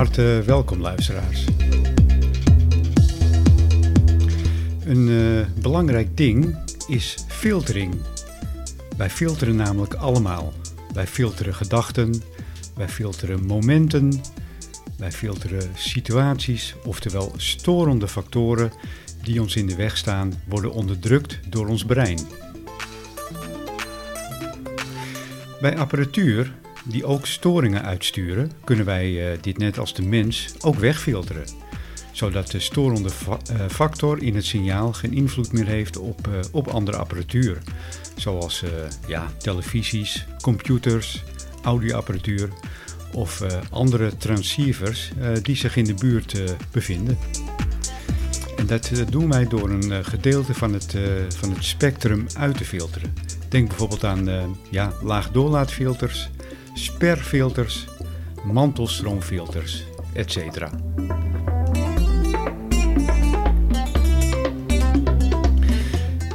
harte welkom luisteraars. Een uh, belangrijk ding is filtering. Wij filteren namelijk allemaal. Wij filteren gedachten, wij filteren momenten, wij filteren situaties, oftewel storende factoren die ons in de weg staan, worden onderdrukt door ons brein. Bij apparatuur die ook storingen uitsturen, kunnen wij uh, dit net als de mens ook wegfilteren. Zodat de storende uh, factor in het signaal geen invloed meer heeft op, uh, op andere apparatuur. Zoals ja, televisies, computers, audioapparatuur of andere transceivers die zich in de buurt bevinden. En dat doen wij door een gedeelte van het, van het spectrum uit te filteren. Denk bijvoorbeeld aan ja, laagdoorlaatfilters, sperfilters, mantelstroomfilters, etc.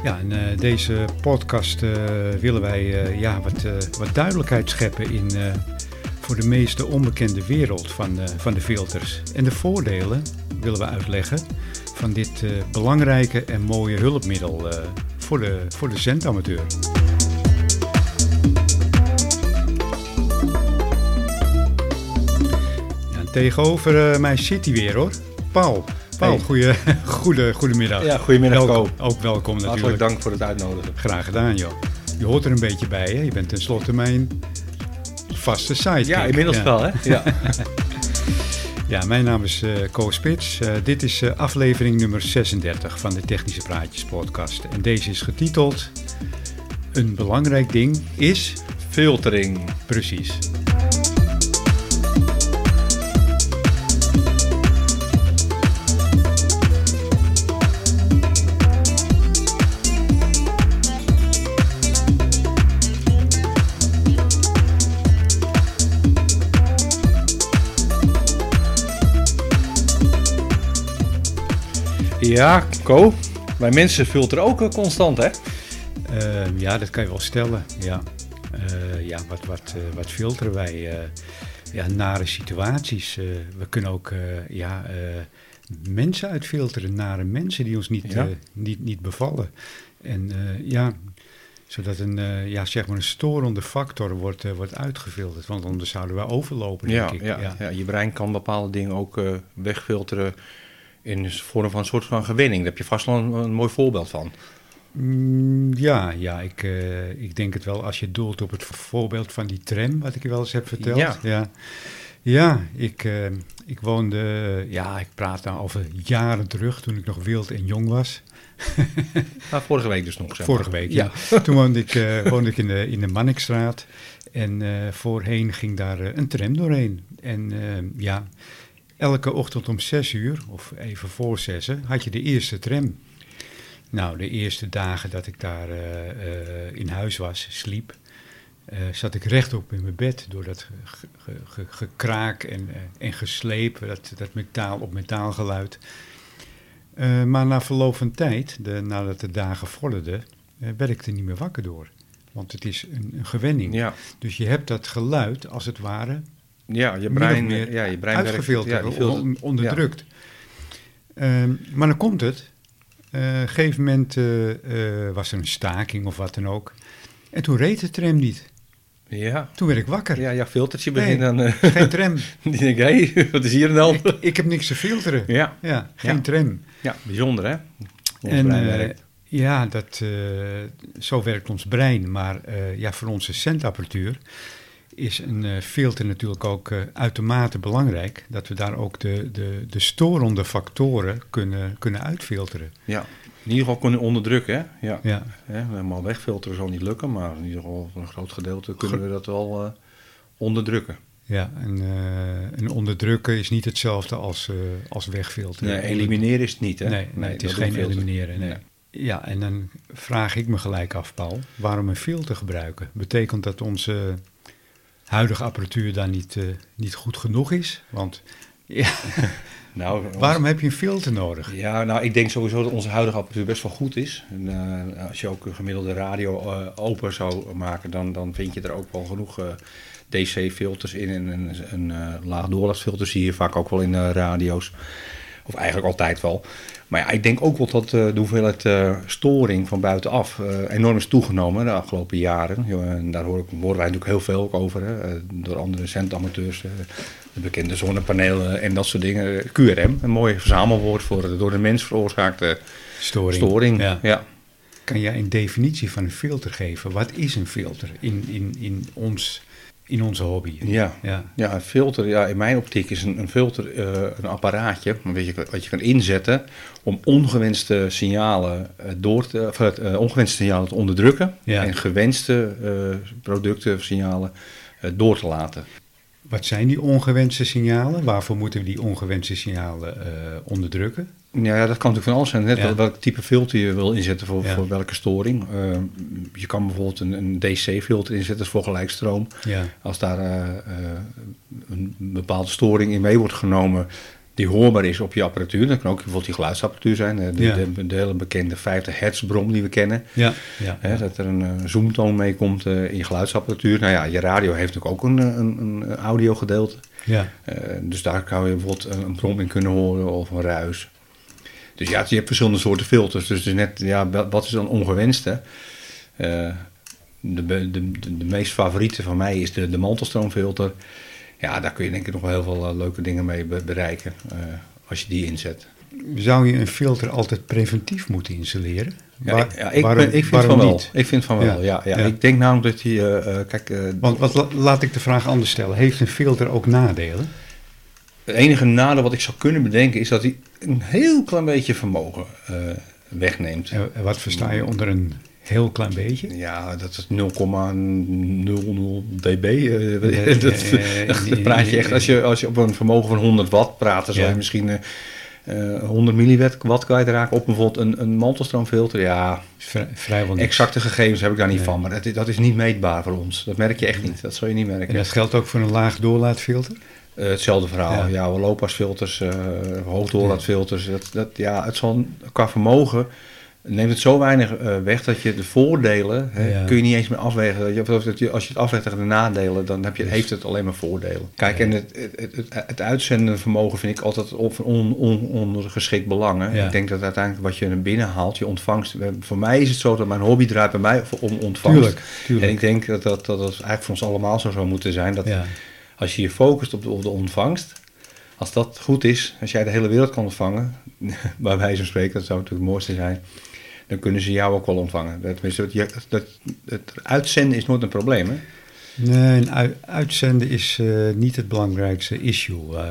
Ja, in uh, deze podcast uh, willen wij uh, ja, wat, wat duidelijkheid scheppen in voor de meeste onbekende wereld van, van de filters. En de voordelen willen we uitleggen van dit belangrijke en mooie hulpmiddel voor de, voor de zendamateur. Tegenover uh, mij zit hij weer hoor. Paul. Paul, hey. goeie, goede, goedemiddag. Ja, goedemiddag Welkom, Ook welkom natuurlijk. Hartelijk dank voor het uitnodigen. Graag gedaan joh. Je hoort er een beetje bij hè. Je bent tenslotte mijn vaste sidekick. Ja, inmiddels ja. wel hè. Ja. ja, mijn naam is uh, Ko Spits. Uh, dit is uh, aflevering nummer 36 van de Technische Praatjes podcast. En deze is getiteld Een belangrijk ding is... Filtering. Precies. Ja, Co. Wij mensen filteren ook constant, hè? Uh, ja, dat kan je wel stellen. Ja, uh, ja wat, wat, uh, wat filteren wij? ja, nare situaties. we kunnen ook ja, mensen uitfilteren, nare mensen die ons niet, ja. niet, niet bevallen. En ja, zodat een, ja, zeg maar een storende factor wordt, wordt uitgefilterd. Want anders zouden we overlopen, denk ja, ik. Ja, ja. ja, je brein kan bepaalde dingen ook wegfilteren in de vorm van een soort van gewenning. Daar heb je vast wel een, een mooi voorbeeld van. Mm, ja, ja ik, uh, ik denk het wel als je doelt op het voorbeeld van die tram, wat ik je wel eens heb verteld. Ja, ja. ja ik, uh, ik woonde, ja, ik praat nou over jaren terug, toen ik nog wild en jong was. nou, vorige week dus nog, zeg Vorige week, ja. ja. toen woonde ik, woonde ik in de, in de Mannikstraat en voorheen ging daar een tram doorheen. En ja, elke ochtend om zes uur, of even voor zessen, had je de eerste tram. Nou, de eerste dagen dat ik daar uh, uh, in huis was, sliep, uh, zat ik rechtop in mijn bed door dat ge, ge, ge, gekraak en, en gesleep, dat, dat metaal op metaal geluid. maar na verloop van tijd, de, nadat de dagen vorderden, werd ik er niet meer wakker door. Want het is een, een gewenning. Ja. Dus je hebt dat geluid als het ware ja, je brein, meer ja, je brein uitgefilterd, ja, on, onderdrukt. Ja. Um, maar dan komt het. Op uh, een gegeven moment uh, uh, was er een staking of wat dan ook. En toen reed de tram niet. Ja. Toen werd ik wakker. Ja, ja filtertje begint nee, dan... geen tram. Die denk hé, hey, wat is hier dan? Ik, ik, heb niks te filteren. Ja. ja geen tram. Ja, bijzonder hè? Ons en ja, dat, zo werkt ons brein. Maar ja, voor onze centapparatuur is een uh, filter natuurlijk ook uh, uitermate belangrijk. Dat we daar ook de, de, de storende factoren kunnen, kunnen uitfilteren. Ja, in ieder geval kunnen onderdrukken. Hè? Ja. ja. ja helemaal wegfilteren zal niet lukken, maar in ieder geval voor een groot gedeelte kunnen we dat wel uh, onderdrukken. Ja, en, en, onderdrukken is niet hetzelfde als, als wegfilteren. Nee, elimineren is het niet, hè? Nee, nee het is geen elimineren. Nee. nee. Ja, en dan vraag ik me gelijk af, Paul, waarom een filter gebruiken? Betekent dat onze huidige apparatuur daar niet, uh, niet goed genoeg is. Want ja, nou, waarom heb je een filter nodig? Ja, nou, ik denk sowieso dat onze huidige apparatuur best wel goed is. En, uh, als je ook een gemiddelde radio uh, open zou maken, dan, dan vind je er ook wel genoeg DC-filters in en een, een, laag doorlaatfilter zie je vaak ook wel in radio's. Of eigenlijk altijd wel. Maar ja, ik denk ook wel dat de hoeveelheid storing van buitenaf enorm is toegenomen de afgelopen jaren. En daar horen, horen wij natuurlijk heel veel over, hè, door andere centamateurs de bekende zonnepanelen en dat soort dingen. QRM, een mooi verzamelwoord voor de door de mens veroorzaakte storing. storing. Ja. Kan jij een definitie van een filter geven? Wat is een filter in, in, in, ons, in onze hobby? Ja, ja. ja een filter, ja, in mijn optiek is een, een filter uh, een apparaatje wat je, wat je kan inzetten om ongewenste signalen, uh, door te, uh, ongewenste signalen te onderdrukken en gewenste producten, signalen door te laten. Wat zijn die ongewenste signalen? Waarvoor moeten we die ongewenste signalen onderdrukken? Ja, dat kan natuurlijk van alles zijn. Net welk type filter je wil inzetten voor, voor welke storing. Uh, je kan bijvoorbeeld een, een DC-filter inzetten voor gelijkstroom. Ja. Als daar uh, een bepaalde storing in mee wordt genomen, die hoorbaar is op je apparatuur. Dat kan ook bijvoorbeeld die geluidsapparatuur zijn. De, de, de hele bekende 50 hertz brom die we kennen. Ja. Ja. Hè, dat er een, een eh, zoomtoon meekomt uh, in je geluidsapparatuur. Nou ja, je radio heeft natuurlijk ook een, een, een audiogedeelte. Ja. Uh, dus daar kan je bijvoorbeeld een, brom in kunnen horen of een ruis. Dus ja, je hebt verschillende soorten filters. Dus net, ja, wat is dan ongewenste? Uh, de, de, de, de, meest favoriete van mij is de, de mantelstroomfilter ja, daar kun je denk ik nog wel heel veel eh, leuke dingen mee bereiken eh, als je die inzet. Zou je een filter altijd preventief moeten installeren? Ja, ik, ja, ik, waarom, ik vind van wel. Niet? Ik vind van wel, ja. ja, Ik denk namelijk dat je... Uh, kijk, Want wat, laat ik de vraag anders stellen. Heeft een filter ook nadelen? Het enige nadeel wat ik zou kunnen bedenken is dat hij een heel klein beetje vermogen wegneemt. En wat versta je onder een Heel klein beetje? Ja, dat is 0,00 dB. Uh, dat, uh, praat je echt, als je, als je op een vermogen van 100 watt praat, dan zou je misschien uh, 100 milliwatt kwijtraken op bijvoorbeeld een, een mantelstroomfilter. Ja, vrijwel niks. Exacte gegevens heb ik daar niet van, maar dat, dat is niet meetbaar voor ons. Dat merk je echt niet, dat zou je niet merken. En dat geldt ook voor een laag doorlaatfilter? Uh, hetzelfde verhaal. Ja, ja loopasfilters, uh, hoogdoorlaatfilters. Dat, dat, ja, het zal qua vermogen neemt het zo weinig uh, weg dat je de voordelen hè, kun je niet eens meer afwegen. Je, als je het afweegt tegen de nadelen, dan heb je, heeft het alleen maar voordelen. Kijk, en het, het, het, het uitzenden vermogen vind ik altijd van on, on, ondergeschikt belang. Ik denk dat uiteindelijk wat je er binnen haalt, je ontvangst. Voor mij is het zo dat mijn hobby draait bij mij om ontvangst. Tuurlijk, tuurlijk. En ik denk dat dat, dat, dat eigenlijk voor ons allemaal zo zou moeten zijn. Dat als je je focust op de, op de ontvangst, als dat goed is, als jij de hele wereld kan ontvangen, bij wijze van spreken, dat zou natuurlijk het mooiste zijn dan kunnen ze jou ook wel ontvangen. Tenminste, dat, dat, het uitzenden is nooit een probleem, hè? Nee, uitzenden is uh, niet het belangrijkste issue. Uh,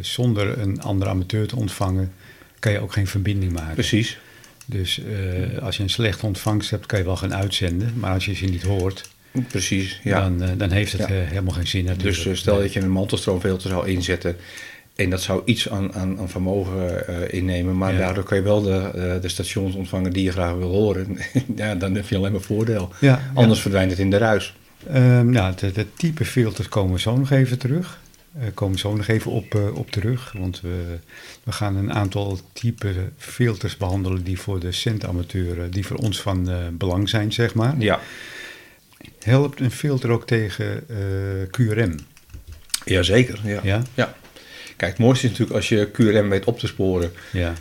zonder een andere amateur te ontvangen kan je ook geen verbinding maken. Precies. Dus uh, als je een slechte ontvangst hebt, kan je wel gaan uitzenden. Maar als je ze niet hoort, Precies, ja. dan, dan heeft het helemaal geen zin natuurlijk. Dus stel dat je een mantelstroomfilter zou inzetten en dat zou iets aan, aan, aan vermogen uh, innemen, maar daardoor kan je wel de, uh, de stations ontvangen die je graag wil horen. ja, dan heb je alleen maar voordeel. Ja, Anders verdwijnt het in de ruis. Um, nou, de, de, type filters komen we zo nog even terug. Uh, komen we zo nog even op, op terug. Want we, we gaan een aantal type filters behandelen die voor de centamateur, die voor ons van belang zijn, zeg maar. Ja. Helpt een filter ook tegen QRM? Jazeker, ja. ja. ja. Kijk, het mooiste is natuurlijk als je QRM weet op te sporen ja.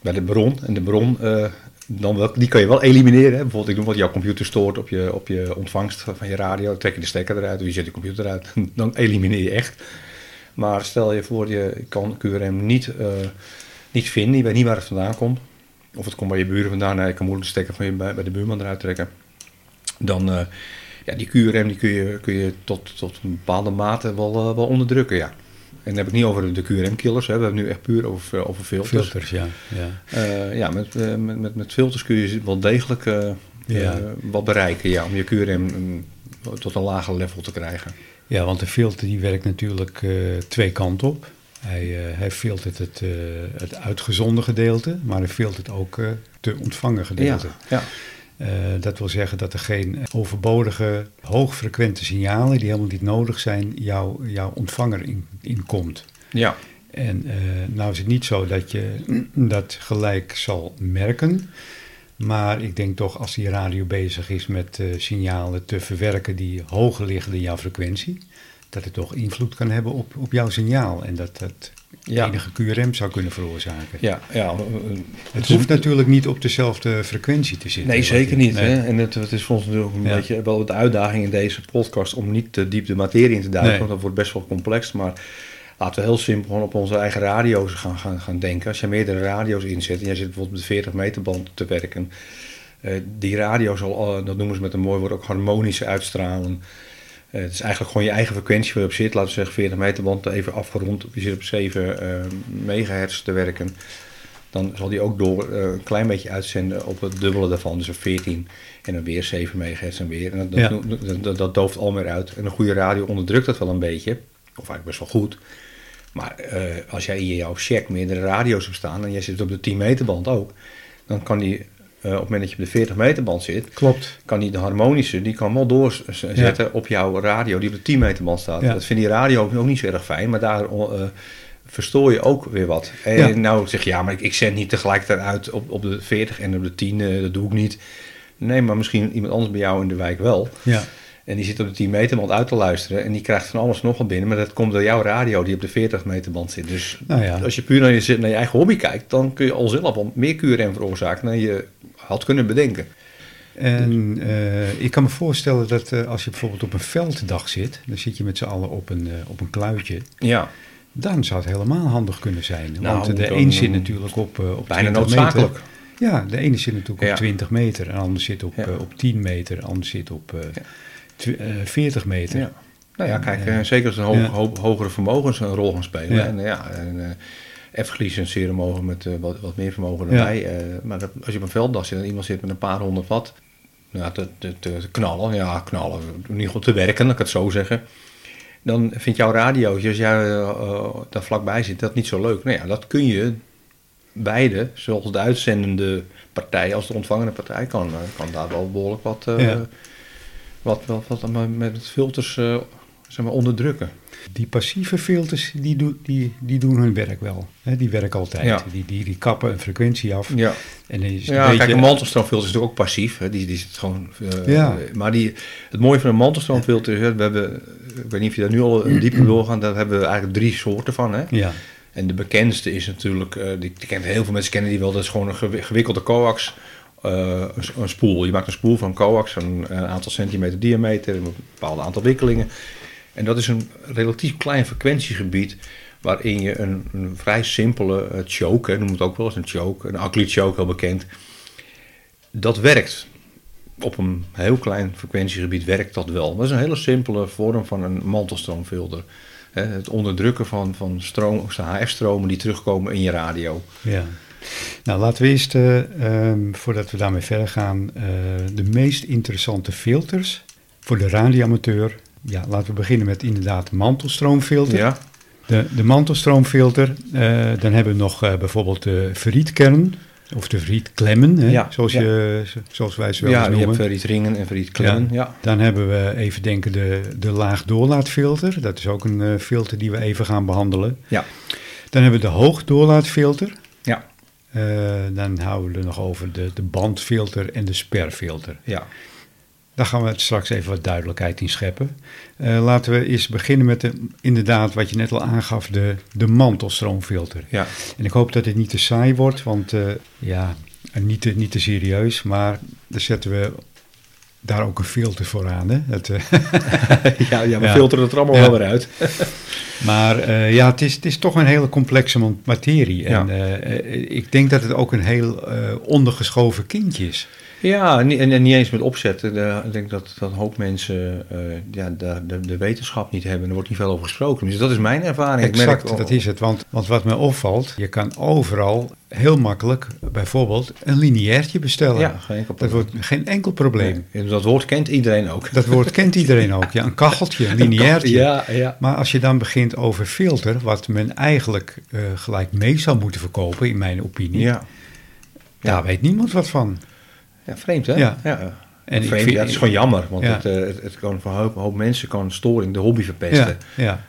bij de bron. En de bron, uh, dan wel, die kan je wel elimineren. Hè. Bijvoorbeeld, ik noem wat, jouw computer stoort op je, op je ontvangst van je radio. Dan trek je de stekker eruit of je zet je computer eruit. Dan elimineer je echt. Maar stel je voor, je kan QRM niet, uh, niet vinden. Je weet niet waar het vandaan komt. Of het komt bij je buren vandaan. Nee, je kan moeilijk de stekker van je, bij, bij de buurman eruit trekken. Dan, uh, ja, die QRM die kun je, kun je tot, tot een bepaalde mate wel, wel onderdrukken, ja. En dan heb ik niet over de QRM-killers, we hebben nu echt puur over, eh, over filters. Filters, ja. Ja, uh, ja met, uh, met, met, met, filters kun je wel degelijk uh, ja. wat bereiken, ja, om je QRM um, tot een lager level te krijgen. Ja, want de filter die werkt natuurlijk twee kanten op. Hij, hij filtert het, het uitgezonden gedeelte, maar hij filtert ook de ontvangen gedeelte. Ja, ja. Uh, dat wil zeggen dat er geen overbodige, hoogfrequente signalen die helemaal niet nodig zijn, jouw, jouw ontvanger in, in komt. Ja. En uh, nou is het niet zo dat je dat gelijk zal merken. Maar ik denk toch als die radio bezig is met uh, signalen te verwerken die hoger liggen dan jouw frequentie, dat het toch invloed kan hebben op, op jouw signaal. En dat dat enige QRM zou kunnen veroorzaken. Ja, ja. Het hoeft natuurlijk niet op dezelfde frequentie te zitten. Nee, zeker niet. Hè? En het, het, is voor ons natuurlijk een beetje wel de uitdaging in deze podcast om niet te diep de materie in te duiken, want dat wordt best wel complex. Maar laten we heel simpel gewoon op onze eigen radio's gaan, gaan, gaan denken. Als je meerdere radio's inzet en jij zit bijvoorbeeld met de 40 meter band te werken, uh, die radio zal, uh, dat noemen ze met een mooi woord, ook harmonisch uitstralen. Uh, het is eigenlijk gewoon je eigen frequentie waar je op zit. Laten we zeggen 40 meter band even afgerond. Je zit op 7 megahertz te werken. Dan zal die ook door een klein beetje uitzenden op het dubbele daarvan. Dus op 14 en dan weer 7 megahertz en weer. En dat, dat, dat, dat, dooft al meer uit. En een goede radio onderdrukt dat wel een beetje. Of eigenlijk best wel goed. Maar als jij in jouw check meerdere radio's hebt staan en jij zit op de 10 meter band ook, dan kan die uh, op het moment dat je op de 40 meter band zit, Klopt. kan die de harmonische, die kan wel doorzetten op jouw radio die op de 10 meter band staat. Dat vindt die radio ook niet zo erg fijn, maar daar uh, verstoor je ook weer wat. En nou zeg je, ja, maar ik, ik zend niet tegelijkertijd uit op, op de 40 en op de 10, uh, dat doe ik niet. Nee, maar misschien iemand anders bij jou in de wijk wel. Ja. En die zit op de 10 meter band uit te luisteren. En die krijgt van alles nog binnen. Maar dat komt door jouw radio die op de 40 meter band zit. Dus nou ja. als je puur naar je, naar je eigen hobby kijkt, dan kun je al zelf al meer QRM veroorzaken dan je had kunnen bedenken. En uh, ik kan me voorstellen dat uh, als je bijvoorbeeld op een velddag zit, dan zit je met z'n allen op een, uh, op een kluitje. Ja. Dan zou het helemaal handig kunnen zijn. Nou, Want de een zit natuurlijk op, op bijna noodzakelijk. Meter. Ja, de ene zit natuurlijk op ja. 20 meter, en de ander zit op, ja. op 10 meter, de ander zit op 40 meter. Ja. Nou ja, kijk, zeker als een ho ho hogere vermogens een rol gaan spelen. En, ja, en, F-glicenseren mogen met uh, wat, wat, meer vermogen erbij. Ja. Uh, maar dat, als je op een velddag zit en iemand zit met een paar honderd watt nou, te, te, te, knallen, ja, knallen, in ieder geval te werken, laat ik het zo zeggen. Dan vindt jouw radio, als jij uh, daar vlakbij zit, dat niet zo leuk. Nou ja, dat kun je beide, zowel de uitzendende partij als de ontvangende partij, kan, kan daar wel behoorlijk wat, ja. Wat, wat, wat, met filters zeg maar, onderdrukken. Die passieve filters, die, do, die, die doen hun werk wel. Hè? Die werken altijd. Ja. Die, die, die kappen een frequentie af. Ja, en is ja beetje... kijk, een mantelstroomfilter is natuurlijk ook passief. Hè? Die, die zit gewoon... Uh, ja. Maar die, het mooie van een mantelstroomfilter is... We hebben, ik weet niet of je daar nu al een dieper doorgaan... Daar hebben we eigenlijk drie soorten van. Hè? Ja. En de bekendste is natuurlijk... Uh, die, die kent heel veel mensen kennen die wel. Dat is gewoon een gewikkelde coax... Uh, een, spoel. Je maakt een spoel van coax, een, een aantal centimeter diameter, een bepaald aantal wikkelingen. En dat is een relatief klein frequentiegebied waarin je een, een vrij simpele uh, choke, noem het ook wel eens een choke, een ugly choke heel bekend, dat werkt. Op een heel klein frequentiegebied werkt dat wel. Dat is een hele simpele vorm van een mantelstroomfilter. het onderdrukken van, van stroom, HF-stromen die terugkomen in je radio. Ja. Nou, laten we eerst, uh, um, voordat we daarmee verder gaan, uh, de meest interessante filters voor de radioamateur ja, laten we beginnen met inderdaad mantelstroomfilter. Ja. De, de mantelstroomfilter, uh, dan hebben we nog bijvoorbeeld de verrietkern of de verrietklemmen, hè, ja, zoals, ja. je, zoals wij ze wel ja, eens noemen. Ja, je hebt verrietringen en verrietklemmen, ja. ja. Dan hebben we even denken de, de laagdoorlaatfilter. Dat is ook een uh, filter die we even gaan behandelen. Ja. Dan hebben we de hoogdoorlaatfilter. Ja. dan houden we er nog over de, de bandfilter en de sperfilter. Ja. Daar gaan we straks even wat duidelijkheid in scheppen. Uh, laten we eerst beginnen met de, inderdaad wat je net al aangaf, de, de mantelstroomfilter. Ja. En ik hoop dat dit niet te saai wordt, want uh, ja, niet te, niet te serieus, maar daar zetten we daar ook een filter voor aan. Hè? Dat, uh, ja, ja, we ja. filteren het er allemaal wel weer uit. maar ja, het is, het is toch een hele complexe materie. En ja. ik denk dat het ook een heel ondergeschoven kindje is. Ja, en, niet eens met opzet. Ik denk dat, dat een hoop mensen uh, ja, de, de, de, wetenschap niet hebben. Er wordt niet veel over gesproken. Dus dat is mijn ervaring. Exact, ik merk, dat is het. Want, want wat me opvalt, je kan overal heel makkelijk bijvoorbeeld een lineairtje bestellen. Ja, geen enkel probleem. Dat wordt geen enkel probleem. Nee, dat woord kent iedereen ook. Dat woord kent iedereen ook. Ja, een kacheltje, een lineairtje. Ja, ja. Maar als je dan begint over filter, wat men eigenlijk uh, gelijk mee zou moeten verkopen, in mijn opinie. Ja. Daar weet niemand wat van. Ja, vreemd hè? Ja. ja. En vreemd, vind, ja, het is gewoon jammer, want ja. het, het, het, kan voor een hoop, hoop, mensen kan storing de hobby verpesten. Ja, ja.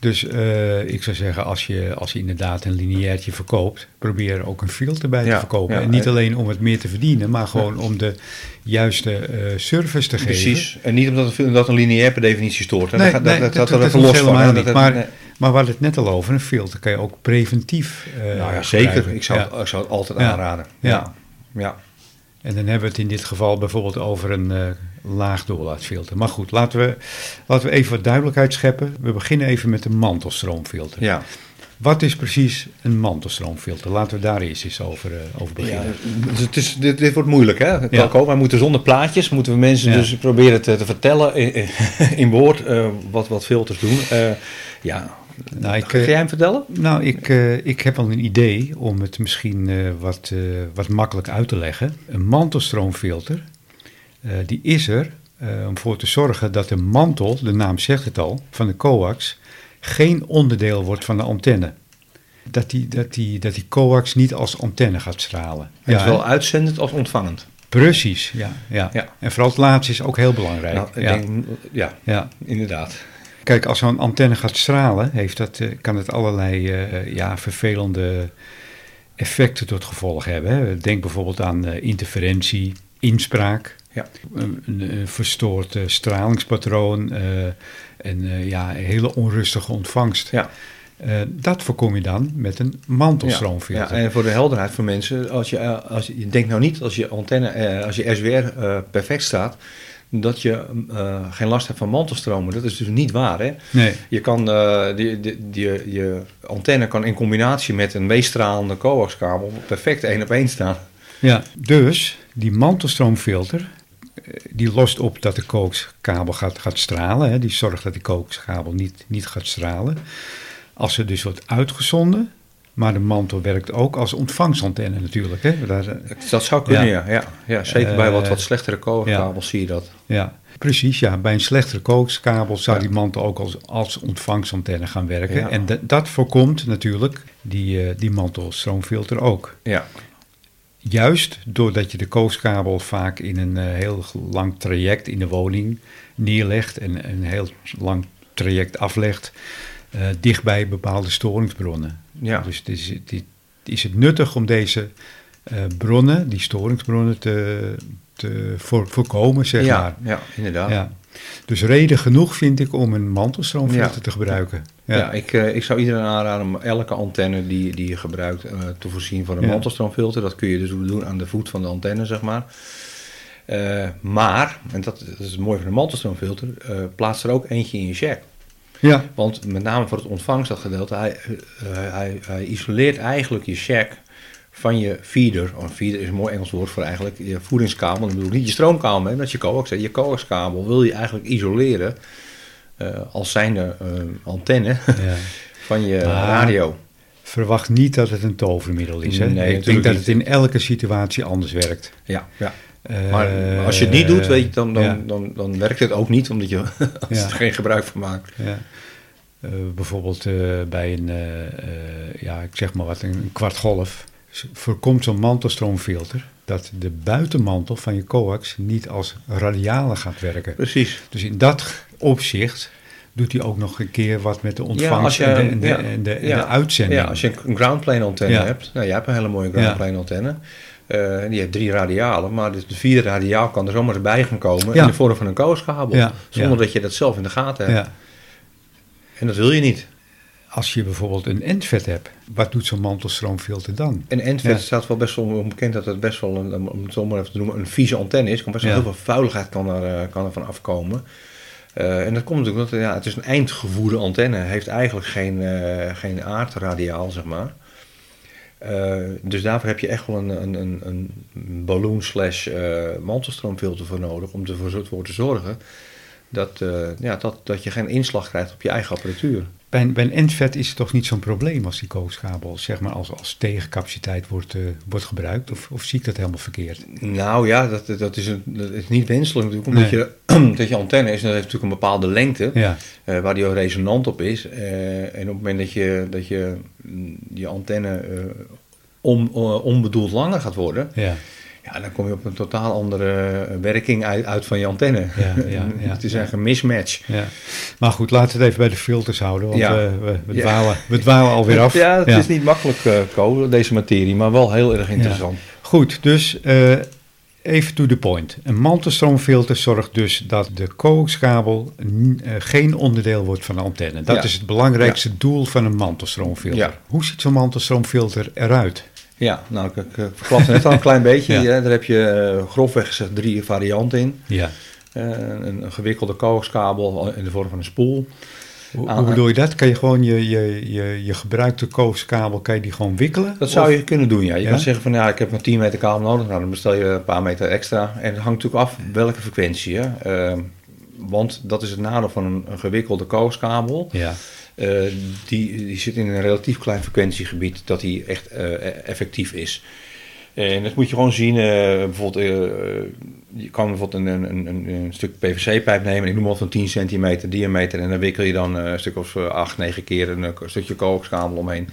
Dus uh, ik zou zeggen, als je, als je inderdaad een lineairtje verkoopt, probeer er ook een filter bij te verkopen. en niet alleen om het meer te verdienen, maar gewoon om de juiste uh, service te Precies. geven. Precies. En niet omdat een, dat een lineair per definitie stoort. Nee, dat, nee, dat, dat, dat, dat, dat, is los helemaal van. niet. Dat- maar, nee. maar we hadden het net al over, een filter kan je ook preventief uh, nou ja, zeker. Ik zou, het, ik zou het altijd Ja. aanraden. Ja. Ja. En dan hebben we het in dit geval bijvoorbeeld over een uh, laag doorlaatfilter. Maar goed, laten we, laten we even wat duidelijkheid scheppen. We beginnen even met de mantelstroomfilter. ja. Wat is precies een mantelstroomfilter? Laten we daar eerst eens over, uh, over Ja, beginnen. dus het is, dit, dit wordt moeilijk, hè? Ja. Wij moeten zonder plaatjes, moeten we mensen Ja. dus proberen te, te vertellen in, in woord uh, wat, wat filters doen. Ja, Nou, ik, Ga jij hem vertellen? Nou, ik, uh, ik heb wel een idee om het misschien uh, wat, wat makkelijk uit te leggen. Een mantelstroomfilter, die is er om voor te zorgen dat de mantel, de naam zegt het al, van de coax geen onderdeel wordt van de antenne. Dat die, dat die, dat die coax niet als antenne gaat stralen. Ja, zowel uitzendend als ontvangend. Precies, ja, ja. Ja. En vooral het laatste is ook heel belangrijk. Nou, ik ja. denk, ja, ja, inderdaad. Kijk, als zo'n antenne gaat stralen, heeft dat, uh, kan het allerlei uh, ja, vervelende effecten tot gevolg hebben. Hè. Denk bijvoorbeeld aan interferentie, inspraak, ja. een, een, verstoord stralingspatroon en ja, een hele onrustige ontvangst. Ja. Uh, dat voorkom je dan met een mantelstroomfilter. Ja, ja, en voor de helderheid van mensen, als je, als je, je denkt nou niet als je antenne, uh, als je SWR uh, perfect staat, dat je geen last hebt van mantelstromen. Dat is dus niet waar. Hè? Nee. Je kan die, die, die, je antenne kan in combinatie met een meestralende coaxkabel perfect één op één staan. Ja, dus die mantelstroomfilter die lost op dat de coaxkabel gaat, gaat stralen. Hè? Die zorgt dat die coaxkabel niet, niet gaat stralen. Als er dus wordt uitgezonden, maar de mantel werkt ook als ontvangstantenne natuurlijk. Hè? Daar, dat zou kunnen, ja. ja. zeker bij wat, wat slechtere coaxkabels ja. zie je dat. Ja, precies. Ja. Bij een slechtere coaxkabel zou ja. die mantel ook als, als ontvangstantenne gaan werken. En dat voorkomt natuurlijk die, uh, die mantelstroomfilter ook. Ja. Juist doordat je de coaxkabel vaak in een heel lang traject in de woning neerlegt en een heel lang traject aflegt, uh, dichtbij bepaalde storingsbronnen. Ja. Dus het is, het is het nuttig om deze uh, bronnen, die storingsbronnen, te, te voor, voorkomen, zeg ja, maar. Ja, inderdaad. Ja. Dus reden genoeg vind ik om een mantelstroomfilter Ja. te gebruiken. Ja, ja ik, uh, ik zou iedereen aanraden om elke antenne die, die je gebruikt uh, te voorzien van een mantelstroomfilter. Dat kun je dus doen aan de voet van de antenne, zeg maar. Uh, maar, en dat, dat is het mooie van een mantelstroomfilter, plaats er ook eentje in je jack. Ja, Want met name voor het ontvangstgedeelte, hij, uh, hij, hij isoleert eigenlijk je jack van je feeder. Oh, feeder is een mooi Engels woord voor eigenlijk je voedingskabel. Dan bedoel ik niet je stroomkabel, hè, dat is je coax. Je coaxkabel wil je eigenlijk isoleren uh, als zijnde uh, antenne ja. van je Maar- radio. verwacht niet dat het een tovermiddel is. Hè? Nee, ik denk dat het in elke situatie anders werkt. Ja, ja. Eh, Maar als je het niet doet, weet je, dan, dan, ja. dan, dan werkt het ook niet, omdat je er geen gebruik van maakt. Ja. Eh, bijvoorbeeld eh, bij een, eh, eh, ja, ik zeg maar wat, een kwart golf, voorkomt zo'n mantelstroomfilter dat de buitenmantel van je coax niet als radiale gaat werken. Precies. Dus in dat opzicht doet hij ook nog een keer wat met de ontvangst je- en, de, en, de, ja, en, de, en ja. de uitzending. Ja, als je een groundplane antenne hebt, nou, jij hebt een hele mooie groundplane antenne. Eh, die heeft drie radialen, maar de vierde radiaal kan er zomaar bij gaan komen Ja. in de vorm van een kooskabel. Ja, Zonder ja. dat je dat zelf in de gaten hebt. Ja. En dat wil je niet. Als je bijvoorbeeld een endvet hebt, wat doet zo'n mantelstroomfilter dan? En Endvet staat wel best wel onbekend dat het best wel, een, om het zo maar even te noemen, een vieze antenne is. Kan best wel heel veel vuiligheid kan er, eh, kan er van afkomen. Eh, en dat komt natuurlijk omdat ja, het is een eindgevoerde antenne. Heeft eigenlijk geen, geen aardradiaal, zeg maar. Eh, dus daarvoor heb je echt wel een, een, een, een balloon slash eh, mantelstroomfilter voor nodig om ervoor voor te zorgen dat, eh, ja, dat, dat je geen inslag krijgt op je eigen apparatuur. Bij een, bij een endvet is het toch niet zo'n probleem als die kooskabel zeg maar als, als tegencapaciteit wordt, eh, wordt gebruikt? Of, of zie ik dat helemaal verkeerd? Nou ja, dat, dat, is, een, dat is niet wenselijk natuurlijk, omdat je, dat je antenne is, en dat heeft natuurlijk een bepaalde lengte, Ja, eh, waar die ook resonant op is. Eh, en op het moment dat je, dat je mm, die antenne on, onbedoeld langer gaat worden, ja, Ja, dan kom je op een totaal andere werking uit, uit van je antenne. Ja, ja, ja, het is eigenlijk een mismatch. Ja. Maar goed, laten we het even bij de filters houden, want we, we, we, dwalen, we dwalen alweer af. Ja, het is niet makkelijk, uh, deze materie, maar wel heel erg interessant. Goed, dus uh, even to the point. Een mantelstroomfilter zorgt dus dat de coaxkabel geen onderdeel wordt van de antenne. Dat is het belangrijkste doel van een mantelstroomfilter. Hoe ziet zo'n mantelstroomfilter eruit? Ja, nou, ik, ik verklapte net al een klein beetje. Ja. Daar heb je uh, grofweg gezegd drie varianten in. Ja. Uh, een, een, gewikkelde coaxkabel in de vorm van een spoel. Hoe, hoe, bedoel je dat? Kan je gewoon je, je, je, je gebruikte coaxkabel, kan je die gewoon wikkelen? Dat zou je kunnen doen, ja. Je kan zeggen van ja, ik heb maar 10 meter kabel nodig. Nou, dan bestel je een paar meter extra. En het hangt natuurlijk af welke frequentie. Hè? Uh, want dat is het nadeel van een, een gewikkelde coaxkabel. Ja. Uh, die, die zit in een relatief klein frequentiegebied dat die echt uh, effectief is. En dat moet je gewoon zien. Uh, bijvoorbeeld, je kan bijvoorbeeld een, een, een, stuk PVC-pijp nemen. Ik noem maar van 10 centimeter diameter. En dan wikkel je dan een stuk of 8, 9 keer een, stukje kookskabel omheen.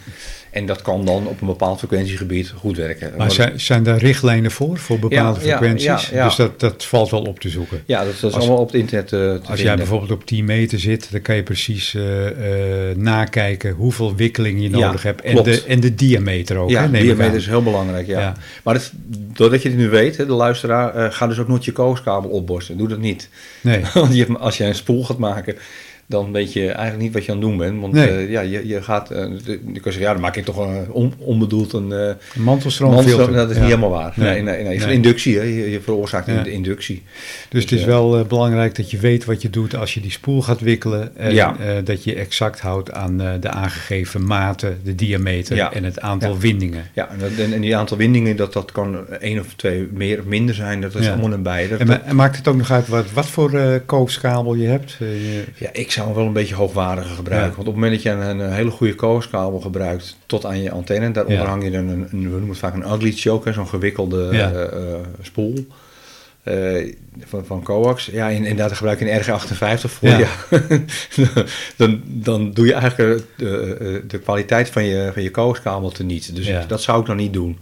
En dat kan dan op een bepaald frequentiegebied goed werken. Maar zijn, zijn daar richtlijnen voor, voor bepaalde frequenties? Ja, dus dat, dat valt wel op te zoeken? Ja, dat, is allemaal op het internet uh, te Als jij bijvoorbeeld op 10 meter zit, dan kan je precies uh, uh, nakijken hoeveel wikkeling je nodig hebt. En de, en de diameter ook. Ja, de diameter is heel belangrijk, ja. Maar doordat je het nu weet, hè, de luisteraar, ga dus ook nooit je kooskabel opborsten. Doe dat niet. Nee. Want je, als jij een spoel gaat maken dan weet je eigenlijk niet wat je aan het doen bent. Want uh, ja, je, je gaat, uh, je kan zeggen, ja, dan maak ik toch een on, onbedoeld een uh, mantelstroomfilter. Dat is niet helemaal waar. Nee, nee, nee. Het is een inductie, hè. Je, je veroorzaakt een inductie. Dus, dus het is wel belangrijk dat je weet wat je doet als je die spoel gaat wikkelen. En ja. dat je exact houdt aan de aangegeven maten, de diameter ja. en het aantal ja. windingen. Ja, en, en, die aantal windingen, dat, dat kan één of twee meer of minder zijn. Dat is allemaal een beide. En, en, maakt het ook nog uit wat, wat voor kookskabel je hebt? Ja, ik zou wel een beetje hoogwaardige gebruiken. Want op het moment dat je een, een hele goede kooskabel gebruikt tot aan je antenne, daaronder ja. hang je dan een, een, we noemen het vaak een ugly choker, zo'n gewikkelde ja. uh, spoel. Uh, van, van coax. Ja, inderdaad gebruik je een RG58 voor. Ja. ja. dan, dan doe je eigenlijk de, de kwaliteit van je, van je coaxkabel teniet. Dus ja. dat zou ik dan niet doen.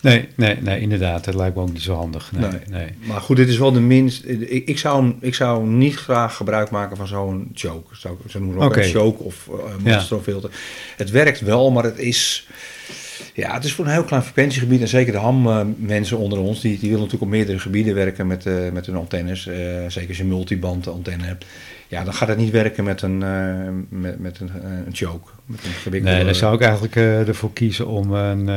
Nee, nee, nee, inderdaad. Dat lijkt me ook niet zo handig. Nee, nee. Maar goed, dit is wel de minst... Ik, ik, zou, ik zou niet graag gebruik maken van zo'n choke. Zou, zo noemen we ook okay. een choke of uh, monsterfilter. Ja. Het werkt wel, maar het is... Ja, het is voor een heel klein frequentiegebied. En zeker de ham-mensen onder ons, die, die willen natuurlijk op meerdere gebieden werken met, uh, met hun antennes. Uh, zeker als je multiband antenne hebt. Ja, dan gaat het niet werken met een, uh, met, met een, een choke. Met een nee, dan zou ik eigenlijk uh, ervoor kiezen om een,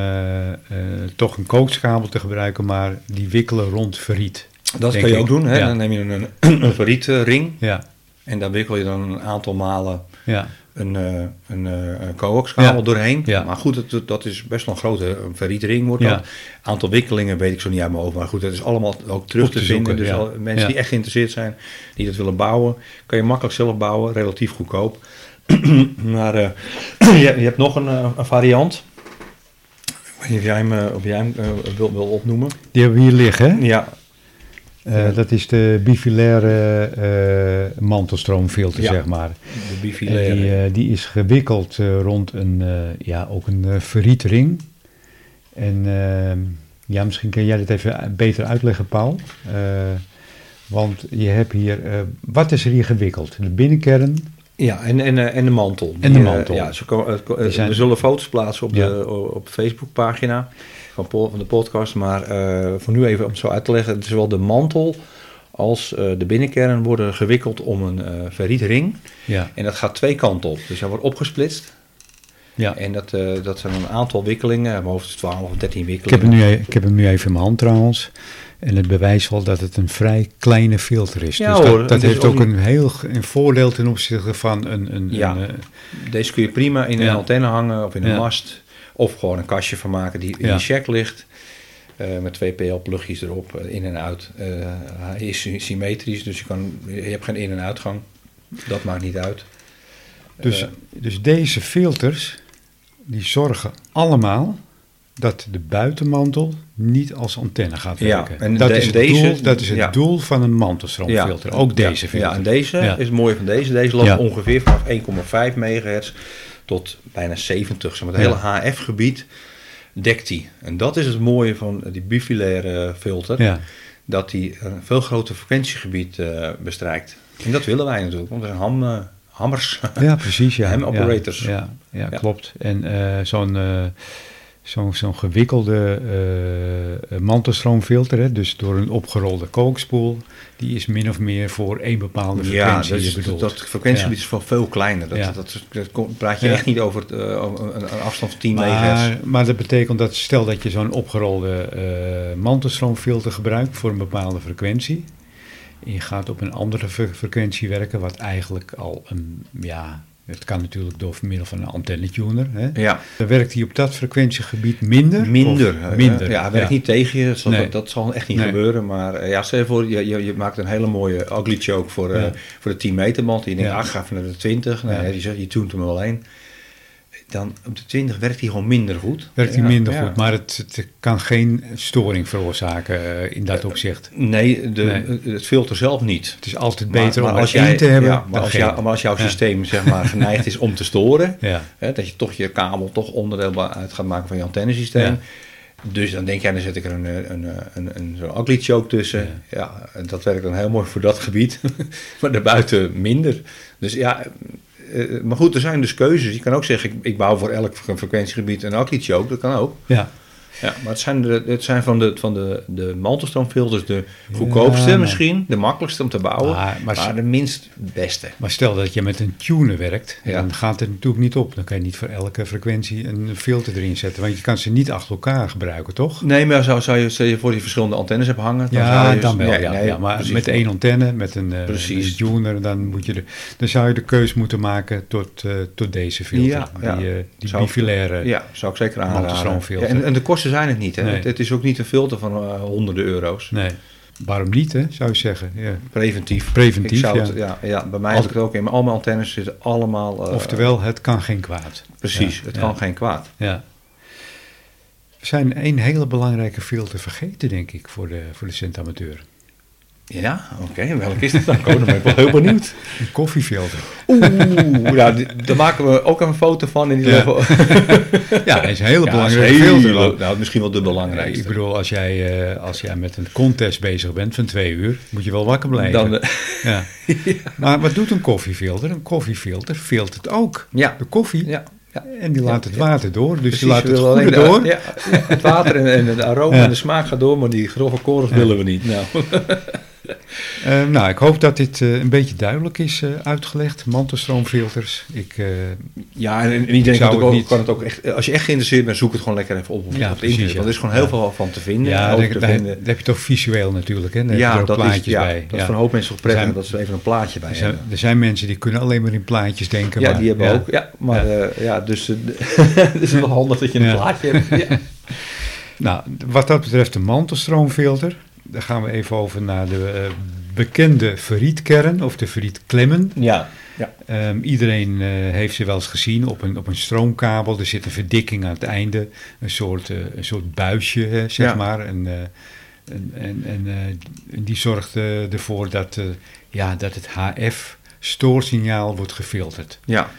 toch een coachkabel te gebruiken, maar die wikkelen rond verriet. Dat kan je ook doen. Hè? Ja. Dan neem je een, een, een verrietring ja. en daar wikkel je dan een aantal malen ja een, uh, een, uh, coaxkabel ja. doorheen. Ja. Maar goed, dat, dat is best wel een grote een verrietring wordt dat. Aantal wikkelingen weet ik zo niet uit mijn hoofd. Maar goed, dat is allemaal ook terug te, te, vinden. dus al, mensen die echt geïnteresseerd zijn, die dat willen bouwen, kan je makkelijk zelf bouwen, relatief goedkoop. maar uh, je, je, hebt nog een, een variant. Ik weet niet of jij hem, of jij hem wil, wil opnoemen. Die hebben we hier liggen, hè? Ja, uh, dat is de bifilaire uh, mantelstroomfilter, ja, zeg maar. De bifilaire. Die, uh, die, is gewikkeld rond een, ja, ook een verrietring. En ja, misschien kun jij dit even beter uitleggen, Paul. want je hebt hier, wat is er hier gewikkeld? De binnenkern? Ja, en, en, en de mantel. En de mantel. ja, zijn, we zullen foto's plaatsen op, ja. de, op de Facebookpagina van, van de podcast. Maar uh, voor nu even om het zo uit te leggen. Het is wel de mantel als uh, de binnenkern worden gewikkeld om een ferrietring. Ja. En dat gaat twee kanten op. Dus hij wordt opgesplitst. Ja. En dat, uh, dat zijn een aantal wikkelingen, mijn hoofd is 12 of 13 wikkelingen. Ik heb, hem nu, e-, ik heb hem nu even in mijn hand trouwens. En het bewijst wel dat het een vrij kleine filter is. Ja, dus hoor, dat, dat heeft ook een heel een voordeel ten opzichte van een... een, ja, een, deze kun je prima in een antenne hangen of in een mast. Of gewoon een kastje van maken die in ja. check ligt. Uh, met twee PL-plugjes erop, uh, in en uit. Uh, hij is symmetrisch, dus je, kan, je hebt geen in- en uitgang. Dat maakt niet uit. Dus, dus deze filters, die zorgen allemaal dat de buitenmantel niet als antenne gaat werken. Ja, en dat, de, is het deze, doel, dat is het ja. doel van een mantelstroomfilter. Ja, ook deze filter. Ja, en deze is het mooie van deze. Deze loopt ongeveer vanaf 1,5 megahertz tot bijna 70. Zeg maar het hele HF-gebied dekt hij. En dat is het mooie van die bifilaire filter. Ja. Dat hij een veel groter frequentiegebied uh, bestrijkt. En dat willen wij natuurlijk, want we zijn ham, hammers. Ja, precies. Ja. Ham operators. Ja, ja, ja, klopt. En zo'n zo'n zo'n gewikkelde uh, mantelstroomfilter, hè, dus door een opgerolde kookspoel, die is min of meer voor één bepaalde frequentie ja, dus dat frequentiegebied is veel, veel kleiner. Dat, ja. dat, dat, praat je echt niet over uh, een, afstand van 10 maar, Maar dat betekent dat stel dat je zo'n opgerolde uh, mantelstroomfilter gebruikt voor een bepaalde frequentie, en je gaat op een andere frequentie werken, wat eigenlijk al een, ja, het kan natuurlijk door middel van een antennetuner. Hè? Ja. Dan werkt hij op dat frequentiegebied minder? Minder. minder. Ja, hij werkt niet tegen je. Dat zal, dat zal echt niet gebeuren. Maar eh, ja, stel je voor, je, je, je, maakt een hele mooie ugly choke voor, uh, voor de 10 meter band. En je denkt, ah, ga even naar de 20. Nee, je, zegt, je tunt hem alleen dan op de 20 werkt hij gewoon minder goed. Werkt hij minder goed, maar het, het, kan geen storing veroorzaken uh, in dat opzicht. Nee, de, het filter zelf niet. Het is altijd beter maar, om als jij, te hebben. Ja, maar, als jou, maar als jouw systeem zeg maar, geneigd is om te storen, hè, dat je toch je kabel toch onderdeel uit gaat maken van je antennesysteem. Dus dan denk jij, dan zet ik er een, een, een, een, een zo'n ugly choke tussen. Ja. ja, dat werkt dan heel mooi voor dat gebied. maar daarbuiten minder. Dus ja, maar goed, er zijn dus keuzes. Je kan ook zeggen, ik, ik bouw voor elk frequentiegebied een acrylic choke. Dat kan ook. Ja. Ja, maar het zijn, de, het zijn van de, van de, de mantelstroomfilters de goedkoopste misschien, de makkelijkste om te bouwen, maar, maar, de minst beste. Maar stel dat je met een tuner werkt, dan gaat het natuurlijk niet op. Dan kan je niet voor elke frequentie een filter erin zetten, want je kan ze niet achter elkaar gebruiken, toch? Nee, maar zou, zou je, stel je voor die verschillende antennes hebt hangen, dan ja, zou je, dan wel, ja, ja, maar met één antenne, met een, uh, tuner, dan, moet je de, dan zou je de keus moeten maken tot, uh, tot deze filter, ja, die, uh, die bifilaire Ja, zou ik zeker aanraden. En, en de kosten zijn het niet. Hè? Het, is ook niet een filter van uh, honderden euro's. Nee. Waarom niet, hè, zou je zeggen? Ja. Preventief. Preventief, zou het, ja. ja. Bij mij is het ook in. Al mijn antennes zitten allemaal... Uh, Oftewel, het kan geen kwaad. Precies, het kan geen kwaad. Ja. We zijn een hele belangrijke filter vergeten, denk ik, voor de, voor de Sint-amateur. Ja, oké. Okay. Welke is dat dan? Dan ben ik wel heel benieuwd. Een koffiefilter. Oeh, nou, daar maken we ook een foto van. In die ja. ja, dat is een hele belangrijke filter. Nou, misschien wel de belangrijkste. Ik bedoel, als jij, uh, als jij met een contest bezig bent van twee uur, moet je wel wakker blijven. Dan, uh, ja. ja. Maar wat doet een koffiefilter? Een koffiefilter filtert ook ja. de koffie. Ja. Ja. En die laat het water door. Dus Precies, die laat het goede door. Ja, het water en, en de aroma en de smaak gaat door, maar die grove korrels willen we niet. Nou. Uh, nou, ik hoop dat dit uh, een beetje duidelijk is uh, uitgelegd. Mantelstroomfilters. Ik, ja, en, en iedereen kan, ook, niet... kan het ook echt... Als je echt geïnteresseerd bent, zoek het gewoon lekker even op op, ja, op precies, internet. Want er is gewoon heel veel van te vinden. Ja, daar, daar, heb je toch visueel natuurlijk. Hè? Daar ja, heb je dat plaatjes is, ja, bij. dat is voor een hoop mensen toch prettig zijn, dat ze even een plaatje bij er zijn, hebben. Er zijn mensen die kunnen alleen maar in plaatjes denken. Ja, maar, die hebben ook. Ja, maar ja, dus het is wel handig dat je een plaatje hebt. Nou, wat dat betreft de mantelstroomfilter... Dan gaan we even over naar de bekende ferrietkern of de ferrietklemmen. Ja. ja. Um, iedereen uh, heeft ze wel eens gezien op een, op een stroomkabel. Er zit een verdikking aan het einde, een soort, uh, een soort buisje, hè, zeg ja. maar. En, en, en, en die zorgt ervoor dat, ja, dat het HF-stoorsignaal wordt gefilterd. Ja.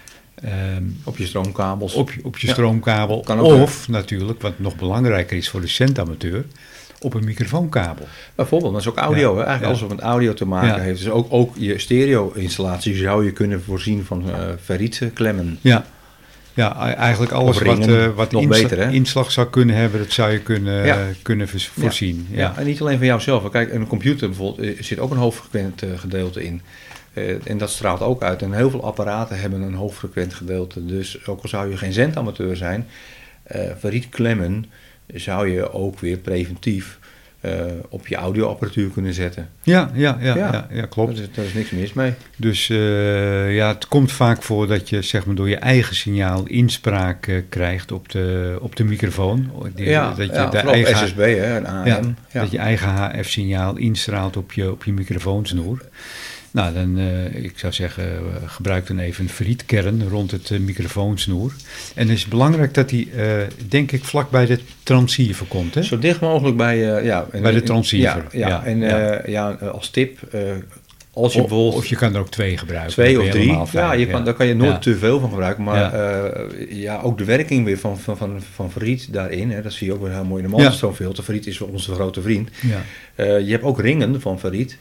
Um, op je stroomkabels. Op, op je ja. stroomkabel. of natuurlijk, wat nog belangrijker is voor de centamateur, op een microfoonkabel. Bijvoorbeeld, dat is ook audio. Hè? Eigenlijk alles wat met audio te maken heeft. Dus ook, ook je stereo-installatie zou je kunnen voorzien van uh, ferrietklemmen. Ja. Ja, eigenlijk alles wat, uh, wat nog insla beter, inslag zou kunnen hebben, dat zou je kunnen, ja. kunnen voorzien. Ja. ja. en niet alleen van jouzelf. Kijk, een computer bijvoorbeeld zit ook een hoofdfrequent gedeelte in. Uh, en dat straalt ook uit. En heel veel apparaten hebben een hoofdfrequent gedeelte. Dus ook al zou je geen zendamateur zijn, uh, ferrietklemmen zou je ook weer preventief uh, op je audioapparatuur kunnen zetten. Ja, ja, ja, ja. ja, klopt. Daar is, daar is, niks mis mee. Dus uh, ja, het komt vaak voor dat je zeg maar, door je eigen signaal inspraak uh, krijgt op de, op de microfoon. Die, ja, dat je ja, de eigen, SSB hè, en AM. Ja, Dat je eigen HF-signaal instraalt op je, op je microfoonsnoer. Nou, dan, uh, ik zou zeggen, uh, gebruik dan even een frietkern rond het uh, microfoonsnoer. En het is belangrijk dat die, denk ik, vlak bij de transceiver komt. Hè? Zo dicht mogelijk bij, ja, en, bij de transceiver. Ja, ja, en ja. ja. als tip, Als je bijvoorbeeld, of je kan er ook twee gebruiken. Twee of drie. ja, je kan, daar kan je nooit te veel van gebruiken. Maar ja. ja. ook de werking weer van, van, van, van Verriet daarin. Hè, dat zie je ook weer heel mooi in de Mandelstoomfilter. Verriet is onze grote vriend. Ja. je hebt ook ringen van Verriet.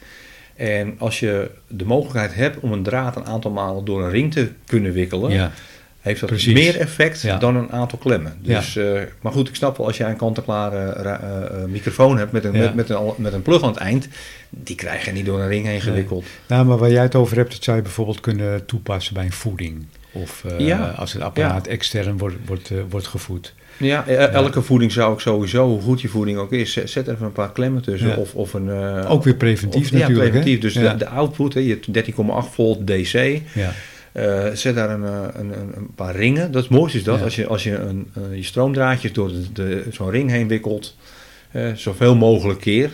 En als je de mogelijkheid hebt om een draad een aantal malen door een ring te kunnen wikkelen, ja. heeft dat meer effect dan een aantal klemmen. Dus, uh, maar goed, ik snap wel als jij een kant-en-klare uh, microfoon hebt met een, met, met, een, met een plug aan het eind, die krijg je niet door een ring heen gewikkeld. Nou, maar waar jij het over hebt, dat zou je bijvoorbeeld kunnen toepassen bij een voeding. Of als het apparaat extern wordt, wordt, wordt gevoed. Ja, e- elke voeding zou ik sowieso, hoe goed je voeding ook is, zet even een paar klemmen tussen. Of, of een, uh, ook weer preventief natuurlijk. Ja, preventief. Dus de, de, output, hè, je 13,8 volt DC. Ja. Uh, zet daar een, een, een, paar ringen. Dat mooiste is dat als je, als je een, uh, je stroomdraadjes door de, de, zo'n ring heen wikkelt, zoveel mogelijk keer.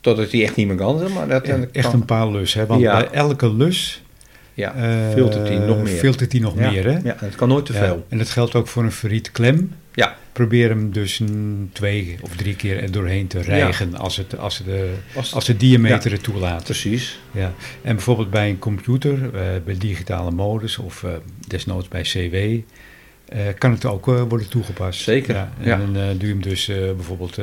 Totdat die echt niet meer kan. Maar dat, echt een paar lus. Hè? Want bij elke lus ja, filtert hij nog meer. Filtert hij nog meer, hè? Ja, het kan nooit te veel. En dat geldt ook voor een ferriet klem. Ja. Probeer hem dus twee of drie keer er doorheen te rijgen als, het, als, de, als de diameter het toelaat. Precies. Ja. En bijvoorbeeld bij een computer, uh, bij digitale modus of uh, desnoods bij CW, uh, eh, kan het ook worden toegepast. Zeker. Ja. En dan doe je hem dus bijvoorbeeld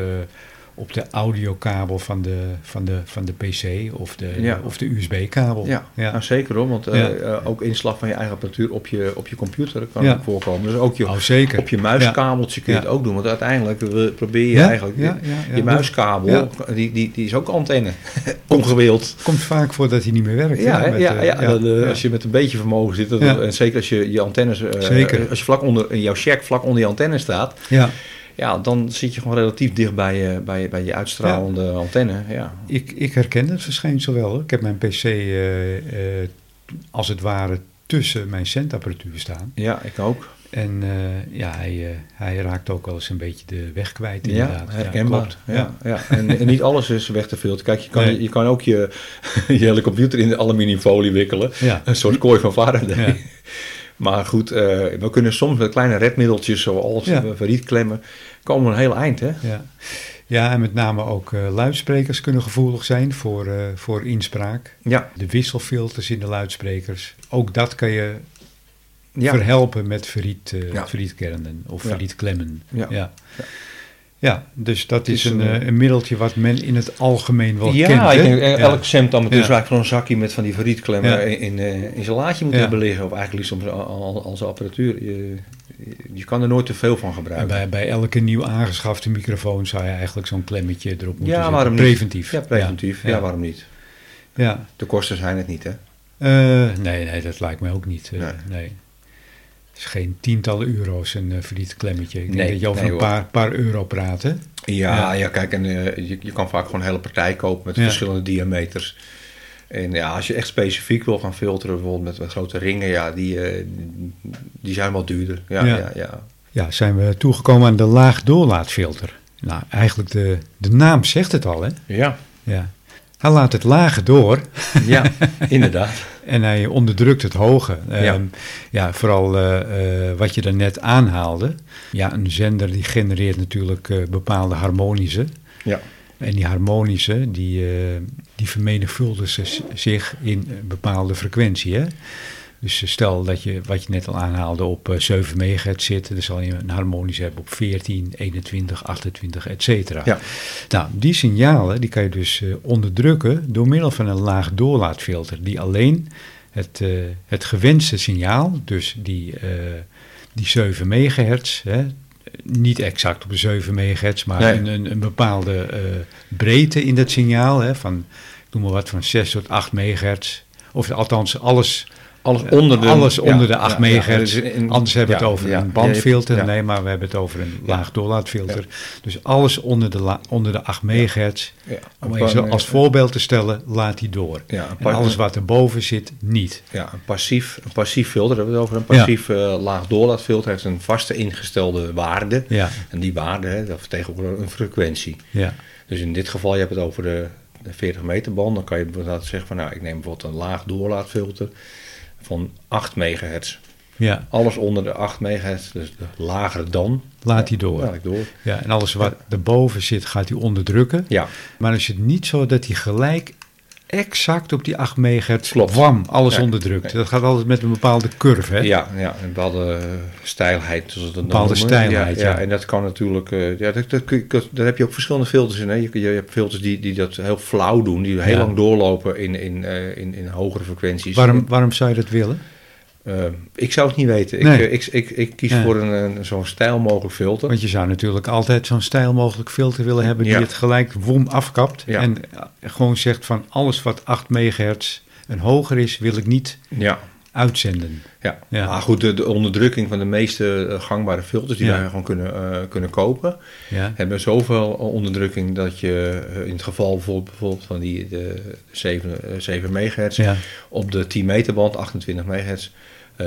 op de audiokabel van de, van de, van de PC of de, of de USB-kabel. Ja, ja. Nou, zeker hoor, want uh, ook inslag van je eigen apparatuur op je, op je computer kan ook voorkomen. Dus ook je, oh, op je muiskabeltje kun je het ook doen, want uiteindelijk probeer je eigenlijk je, muiskabel, die, die, die is ook antenne, ongewild. Komt vaak voor dat hij niet meer werkt. Ja, met, ja, ja, als je met een beetje vermogen zit, en zeker als je je antennes, uh, als je vlak onder, jouw check vlak onder je antenne staat, ja ja, dan zit je gewoon relatief dicht bij je, bij, bij je uitstralende antenne. Ja. Ik, ik herken het verschijnsel wel. Ik heb mijn PC uh, uh, als het ware tussen mijn centapparatuur staan. Ja, ik ook. En uh, ja, hij, hij raakt ook wel eens een beetje de weg kwijt inderdaad. Ja, herkenbaar. Ja, ja. ja. En, en, niet alles is weg te filteren. Kijk, je kan, nee. je kan ook je, je hele computer in de aluminiumfolie wikkelen. Ja. Een soort kooi van Faraday. Maar goed, uh, we kunnen soms met kleine redmiddeltjes zoals ja. verrietklemmen komen we een heel eind. Hè? Ja. ja, en met name ook uh, luidsprekers kunnen gevoelig zijn voor, uh, voor inspraak. Ja. De wisselfilters in de luidsprekers. Ook dat kan je ja. verhelpen met verriet, uh, ja. verrietkernen of verrietklemmen. Ja. Ja. Ja, dus dat is, is een, een, een, middeltje wat men in het algemeen wel ja, kent. Ik denk, elk cent dan dus eigenlijk gewoon een zakje met van die verrietklemmen in, in, in zijn laadje moet hebben liggen. Of eigenlijk soms al, al, zijn apparatuur. Je, je kan er nooit te veel van gebruiken. Bij, bij elke nieuw aangeschafte microfoon zou je eigenlijk zo'n klemmetje erop moeten ja, waarom Preventief. Ja, preventief. Ja. waarom niet? Ja. De kosten zijn het niet, hè? Uh, nee, nee, dat lijkt mij ook niet. Uh, nee. nee. Is geen tientallen euro's een uh, klemmetje. Ik denk nee, dat je over nee, een paar, paar euro praat, hè? Ja, ja. kijk, en, je, je kan vaak gewoon een hele partij kopen met verschillende diameters. En ja, als je echt specifiek wil gaan filteren, bijvoorbeeld met grote ringen, ja, die, uh, die zijn wel duurder. Ja, ja. ja. Ja, ja, zijn we toegekomen aan de laag doorlaatfilter. Nou, eigenlijk de, de naam zegt het al, hè? Ja. ja. Hij laat het lage door. Ja, inderdaad. en hij onderdrukt het hoge. Ja, um, ja vooral uh, uh, wat je daarnet aanhaalde. Ja, een zender die genereert natuurlijk uh, bepaalde harmonische. Ja. En die harmonische, die, die vermenigvuldigen zich in een bepaalde frequentie. Hè? Dus stel dat je, wat je net al aanhaalde, op 7 megahertz zit, dan zal je een harmonische hebben op 14, 21, 28, et cetera. Ja. Nou, die signalen die kan je dus uh, onderdrukken door middel van een laag doorlaatfilter, die alleen het, uh, het gewenste signaal, dus die, uh, die 7 megahertz, hè, niet exact op de 7 megahertz, maar nee. een, een, bepaalde uh, breedte in dat signaal. Hè, van, ik noem maar wat, van 6 tot 8 megahertz. Of althans, alles alles onder de, alles onder de 8 ja, megahertz. Dus Anders hebben we het over een bandfilter. Nee, maar we hebben het over een laag doorlaatfilter. Dus alles onder de, onder de 8 megahertz. Om even als voorbeeld te stellen, laat die door. en alles wat erboven zit, niet. Ja, een passief, een passief filter hebben we het over. Een passief uh, laag doorlaatfilter heeft een vaste ingestelde waarde. En die waarde, hè, dat vertegenwoordigt een frequentie. Ja. Dus in dit geval, je hebt het over de, de 40 meter band. Dan kan je bijvoorbeeld zeggen van, nou, ik neem bijvoorbeeld een laag doorlaatfilter van 8 megahertz. Ja. Alles onder de 8 megahertz, dus lager dan. Laat hij door. Laat ik door. Ja, en alles wat erboven zit, gaat hij onderdrukken. Ja. Maar is het niet zo dat hij gelijk exact op die 8 megahertz Klopt. wam, alles onderdrukt. Dat gaat altijd met een bepaalde curve, hè? Ja, ja een bepaalde stijlheid. Zoals het een bepaalde stijlheid, ja, En dat kan natuurlijk... Uh, ja, dat, dat, dat, daar heb je ook verschillende filters in. Hè? Je, je hebt filters die, die dat heel flauw doen, die heel lang doorlopen in, in, uh, in, in hogere frequenties. Waarom, waarom zou je dat willen? Uh, ik zou het niet weten. Ik, ik, ik, ik, kies voor een, een zo'n stijl mogelijk filter. Want je zou natuurlijk altijd zo'n stijl mogelijk filter willen hebben die het gelijk wom afkapt. En gewoon zegt van alles wat 8 megahertz en hoger is, wil ik niet ja. uitzenden. Ja. maar goed, de, de, onderdrukking van de meeste eh, gangbare filters die wij gewoon kunnen, uh, kunnen kopen, hebben zoveel onderdrukking dat je in het geval bijvoorbeeld, van die de 7, 7 megahertz op de 10 meter band, 28 megahertz,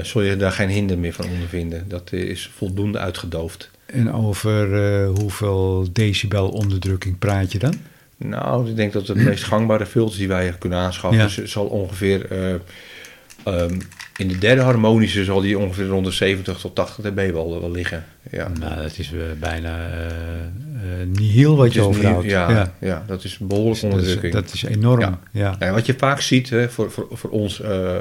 zul je daar geen hinder meer van ondervinden. Dat is voldoende uitgedoofd. En over uh, hoeveel decibel onderdrukking praat je dan? Nou, ik denk dat het meest gangbare filters die wij kunnen aanschaffen, zal ongeveer uh, um, in de derde harmonische zal die ongeveer rond de 70 tot 80 dB wel, wel liggen. Ja. Nou, dat is uh, bijna uh, niet heel wat je overhoudt. Ja, ja, ja. dat is behoorlijk dus, onderdrukking. Dat is, dat is enorm. Ja. ja. wat je vaak ziet hè, voor, voor, voor ons uh,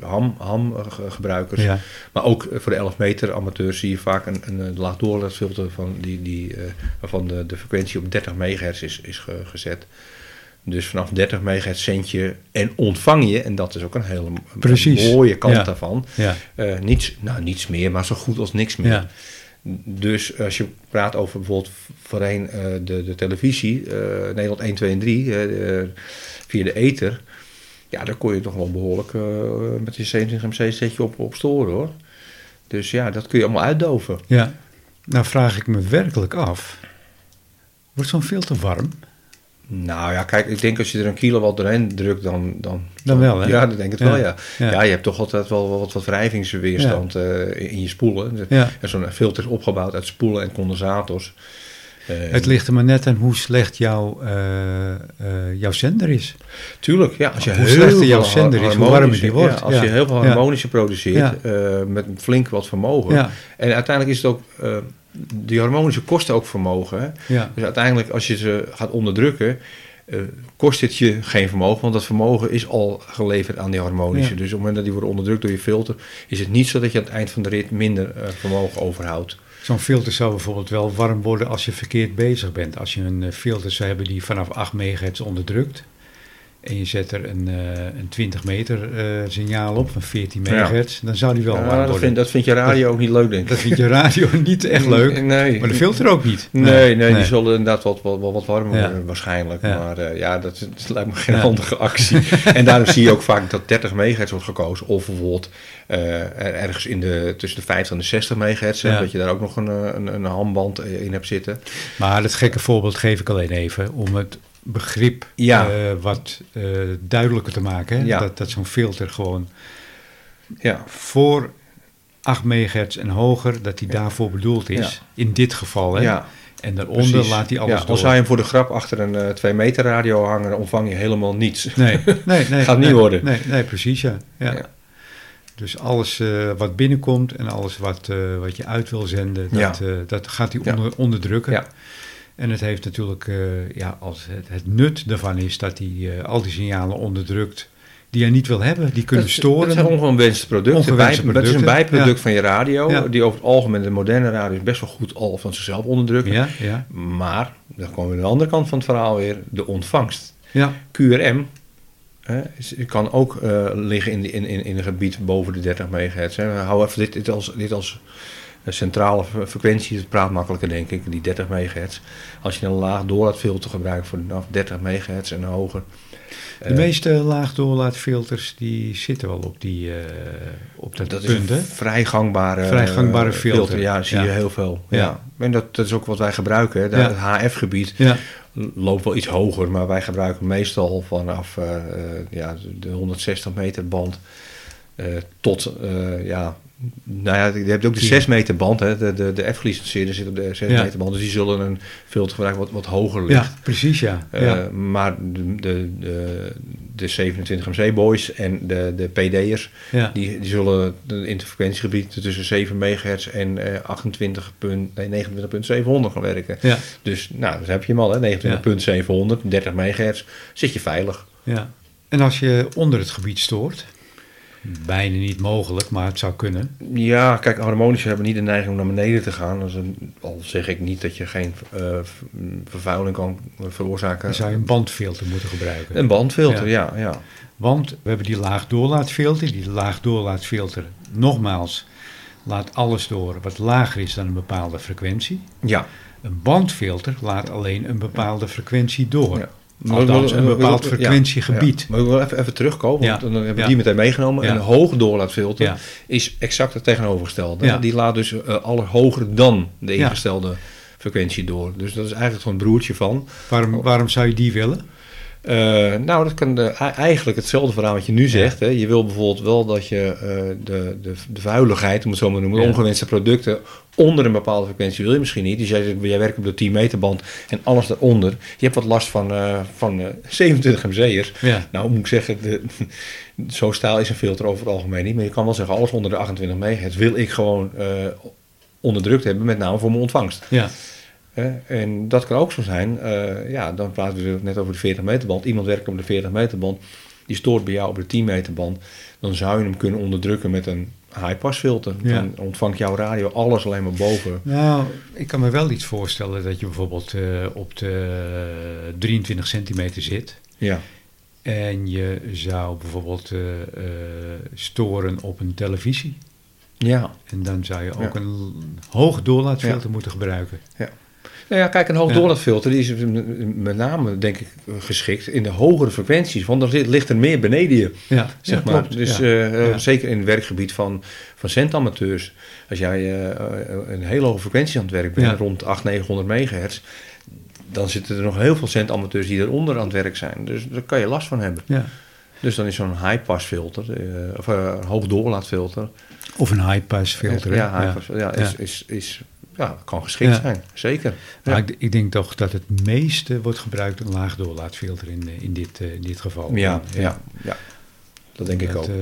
ham, ham gebruikers, maar ook voor de 11 meter amateurs zie je vaak een, een laagdoorlaatfilter van die, die, waarvan de, de frequentie op 30 megahertz is, is gezet. Dus vanaf 30 megahertz zend je en ontvang je, en dat is ook een hele mooie kant daarvan. Ja. Uh, niets, nou, niets meer, maar zo goed als niks meer. Ja. Dus als je praat over bijvoorbeeld voorheen uh, de, de televisie, uh, Nederland 1, 2 en 3, via de ether, ja, daar kon je toch wel behoorlijk met je 27 MC setje op, op storen hoor. Dus ja, dat kun je allemaal uitdoven. Ja, nou vraag ik me werkelijk af, wordt zo'n veel te warm? Nou ja, kijk, ik denk als je er een kilowatt doorheen drukt, dan... Dan, dan wel, hè? Ja, dan denk ik het wel, ja. ja. je hebt toch altijd wel wat, wat wrijvingsweerstand uh, in je spoelen. En zo'n filter is opgebouwd uit spoelen en condensators. Uh, het ligt er maar net aan hoe slecht jouw, uh, jouw zender is. Tuurlijk, ja. Als je hoe slechter jouw zender is, hoe warmer die wordt. als je heel veel harmonische produceert, met flink wat vermogen. En uiteindelijk is het ook die harmonische kosten ook vermogen. Ja. Dus uiteindelijk, als je ze gaat onderdrukken, uh, kost het je geen vermogen, want dat vermogen is al geleverd aan die harmonische. Dus op het moment dat die worden onderdrukt door je filter, is het niet zo dat je aan het eind van de rit minder uh, vermogen overhoudt. Zo'n filter zou bijvoorbeeld wel warm worden als je verkeerd bezig bent. Als je een eh, filter zou hebben die vanaf 8 MHz onderdrukt, en je zet er een, uh, een 20 meter uh, signaal op van 14 megahertz, dan zou die wel ja, dat vind, dat vind je radio ook niet leuk, denk ik. Dat vind je radio niet echt leuk, nee. maar de filter ook niet. Nee, nee, nee, die zullen inderdaad wat, wat, wat warmer worden waarschijnlijk. Maar uh, ja, dat, dat, lijkt me geen handige actie. en daarom zie je ook vaak dat 30 megahertz wordt gekozen. Of bijvoorbeeld ergens in de, tussen de 50 en de 60 megahertz. Dat je daar ook nog een, een, een handband in hebt zitten. Maar het gekke voorbeeld geef ik alleen even om het begrip ja. uh, wat uh, duidelijker te maken. Ja. Dat, dat zo'n filter gewoon ja. voor 8 megahertz en hoger, dat die daarvoor bedoeld is. In dit geval. Hè? En daaronder laat hij alles ja, door. Als zou je hem voor de grap achter een uh, 2 meter radio hangen, dan ontvang je helemaal niets. Nee, nee, nee. Gaat niet nee, worden. Nee, nee, precies ja. ja. Dus alles uh, wat binnenkomt en alles wat, uh, wat je uit wil zenden, dat, dat gaat hij onder, onderdrukken. Ja. En het heeft natuurlijk, uh, ja, als het, het, nut daarvan is dat hij uh, al die signalen onderdrukt die je niet wil hebben, die kunnen dat, storen. Dat zijn ongewenste producten. Ongewenste producten. Dat is een bijproduct ja. van je radio, ja. die over het algemeen de moderne radio is best wel goed al van zichzelf onderdrukken. Ja, ja. Maar, dan komen we aan de andere kant van het verhaal weer, de ontvangst. Ja. QRM hè, kan ook uh, liggen in, in, in, in een gebied boven de 30 megahertz. Hè. Hou even dit, dit als, dit als centrale frequentie, het praat makkelijker denk ik, die 30 megahertz. Als je een laag doorlaatfilter gebruikt voor vanaf 30 megahertz en hoger. De uh, meeste laagdoorlaatfilters die zitten wel op, die, uh, op dat, dat punt. Is een vrij gangbare, vrij gangbare filter. filter. Ja, zie ja. je heel veel. Ja. ja. En dat, dat is ook wat wij gebruiken. Hè. Ja. Het HF-gebied ja. loopt wel iets hoger, maar wij gebruiken meestal vanaf ja, de 160 meter band tot ja, nou ja, je hebt ook de 6 meter band. Hè. De, de, de F-gelicentieerden zit op de 6 ja. meter band. Dus die zullen een filter gebruiken wat, wat hoger ligt. Ja, precies ja. Uh, ja. Maar de, de, de, de 27 MC boys en de, de PD'ers... Ja. Die, die zullen in het frequentiegebied tussen 7 MHz en uh, 28 nee, 29.700 gaan werken. Ja. Dus nou, dan heb je hem al. 29.700, 30 MHz. Zit je veilig. Ja. En als je onder het gebied stoort, bijna niet mogelijk, maar het zou kunnen. Ja, kijk, harmonische hebben niet de neiging om naar beneden te gaan. Dus een, al zeg ik niet dat je geen uh, vervuiling kan veroorzaken. Dan zou je een bandfilter moeten gebruiken. Een bandfilter, ja. ja, Want we hebben die laagdoorlaatfilter. Die laagdoorlaatfilter, nogmaals, laat alles door wat lager is dan een bepaalde frequentie. Ja. Een bandfilter laat alleen een bepaalde frequentie door. Ja. Althans, een bepaald frequentiegebied. Ja, Maar ik wil even, even terugkomen, want dan hebben we die meteen meegenomen. Een hoge doorlaatfilter is exact het tegenovergestelde. Die laat dus uh, hoger dan de ingestelde frequentie door. Dus dat is eigenlijk gewoon een broertje van. Waarom, waarom zou je die willen? Uh, nou, dat kan de, eigenlijk hetzelfde verhaal wat je nu zegt. Hè. Je wil bijvoorbeeld wel dat je uh, de, de, de vuiligheid, om het zo maar te noemen, ongewenste producten onder een bepaalde frequentie wil je misschien niet. Dus jij, jij werkt op de 10 meter band en alles daaronder. Je hebt wat last van, uh, van 27 MC'ers. Ja. Nou, moet ik zeggen, de, zo staal is een filter over het algemeen niet. Maar je kan wel zeggen, alles onder de 28 MHz wil ik gewoon onderdrukt hebben, met name voor mijn ontvangst. Ja en dat kan ook zo zijn, uh, ja, dan praten we net over de 40 meter band. Iemand werkt op de 40 meter band, die stoort bij jou op de 10 meter band. Dan zou je hem kunnen onderdrukken met een high-pass filter. Dan ontvangt jouw radio alles alleen maar boven. Nou, ik kan me wel iets voorstellen dat je bijvoorbeeld uh, op de 23 centimeter zit. Ja. En je zou bijvoorbeeld uh, storen op een televisie. Ja. En dan zou je ook een hoog doorlaatfilter moeten gebruiken. Ja. Nou ja, kijk, een hoog doorlaatfilter die is met name, denk ik, geschikt in de hogere frequenties. Want dan ligt er meer beneden je. Ja, zeg maar. Klopt. Dus uh, zeker in het werkgebied van, van centamateurs. Als jij uh, een hele hoge frequentie aan het werk bent, rond 800, 900 megahertz. Dan zitten er nog heel veel centamateurs die eronder aan het werk zijn. Dus daar kan je last van hebben. Ja. Dus dan is zo'n high-pass filter, of een hoog doorlaatfilter. Of een high-pass filter. Ja, high -pass, ja. Is, is, is, ja, kan geschikt zijn, zeker. Maar ik, ik, denk toch dat het meeste wordt gebruikt een laag doorlaatfilter in, in, dit, uh, in dit geval. Ja, ja, ja. Dat denk ik ook. Uh,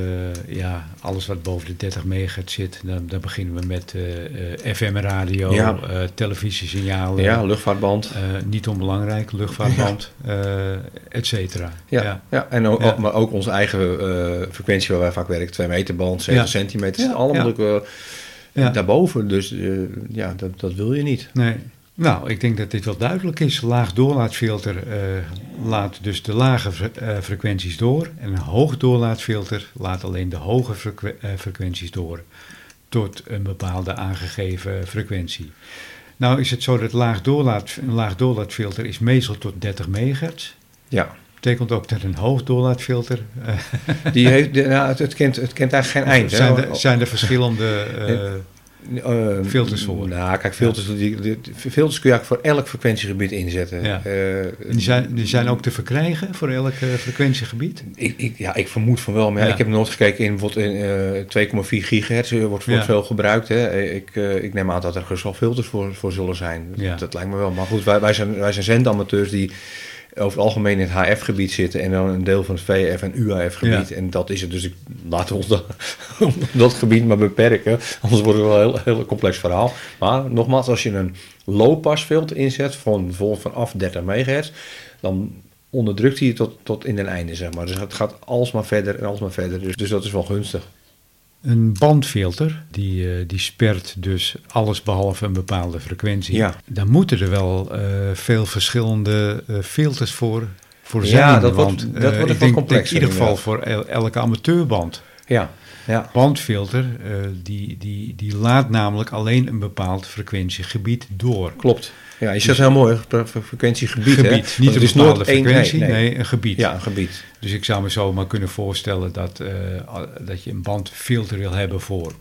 ja, alles wat boven de 30 megahertz zit, dan, dan beginnen we met uh, FM-radio, ja. televisiesignalen. Ja, luchtvaartband. niet onbelangrijk, luchtvaartband, et cetera. Ja, ja. en ook, ook, maar ook onze eigen frequentie waar wij vaak werken, 2 meter band, 7 centimeter, allemaal ja. daarboven. Dus uh, ja, dat, dat wil je niet. Nee. Nou, ik denk dat dit wel duidelijk is. Laag doorlaatfilter uh, laat dus de lage uh, frequenties door. En een hoog doorlaatfilter laat alleen de hoge frequ frequenties door. Tot een bepaalde aangegeven frequentie. Nou is het zo dat laag doorlaat, een laag doorlaatfilter is meestal tot 30 megahertz. Ja betekent ook dat een hoog doorlaatfilter. Die heeft, nou, het, het, kent, het kent eigenlijk geen eind. Zijn, er, zijn er verschillende uh, uh, filters voor? Nou, kijk, filters, ja. die, die, filters kun je eigenlijk voor elk frequentiegebied inzetten. Ja. Uh, die, zijn, die zijn ook te verkrijgen voor elk frequentiegebied? Ik, ik, ja, ik vermoed van wel. Maar ja. ik heb nooit gekeken in, in 2,4 gigahertz wordt, wordt veel gebruikt. Hè. Ik, ik neem aan dat er wel filters voor, voor zullen zijn. Dat, dat lijkt me wel. Maar goed, wij, wij zijn, wij zijn zendamateurs die over het algemeen in het HF-gebied zitten en dan een deel van het VF en UAF-gebied. En dat is het. Dus ik, laten we ons dat, dat gebied maar beperken. Anders wordt het wel een heel, heel complex verhaal. Maar nogmaals, als je een low-pass filter inzet van bijvoorbeeld vanaf 30 MHz, dan onderdrukt hij tot, tot in den einde, zeg maar. Dus het gaat alsmaar verder en alsmaar verder. Dus, dus dat is wel gunstig. Een bandfilter, die, uh, die spert dus alles behalve een bepaalde frequentie. Ja. Dan moeten er wel uh, veel verschillende uh, filters voor, voor zijn. Ja, dat wordt, dat wordt ik denk, in ieder geval voor el, elke amateurband. Ja, ja. Bandfilter, die, die, die laat namelijk alleen een bepaald frequentiegebied door. Klopt. Ja, je zegt heel mooi, frequentiegebied. Gebied, hè? niet een bepaalde frequentie, nee, nee. nee, een gebied. Ja, een gebied. Dus ik zou me zo maar kunnen voorstellen dat, uh, dat je een bandfilter wil hebben voor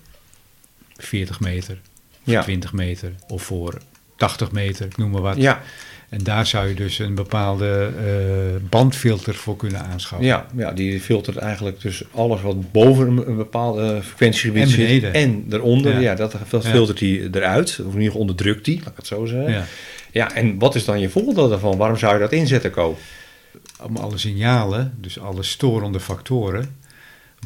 40 meter, ja. 20 meter of voor 80 meter, ik noem maar wat. Ja. En daar zou je dus een bepaalde uh, bandfilter voor kunnen aanschaffen. Ja, ja, die filtert eigenlijk dus alles wat boven een, bepaalde frequentiegebied en beneden. zit. En eronder. Ja, ja dat, dat filtert hij eruit. Of in ieder geval onderdrukt hij, laat ik het zo zeggen. Ja. ja, en wat is dan je voordeel daarvan? Waarom zou je dat inzetten, Ko? Om alle signalen, dus alle storende factoren,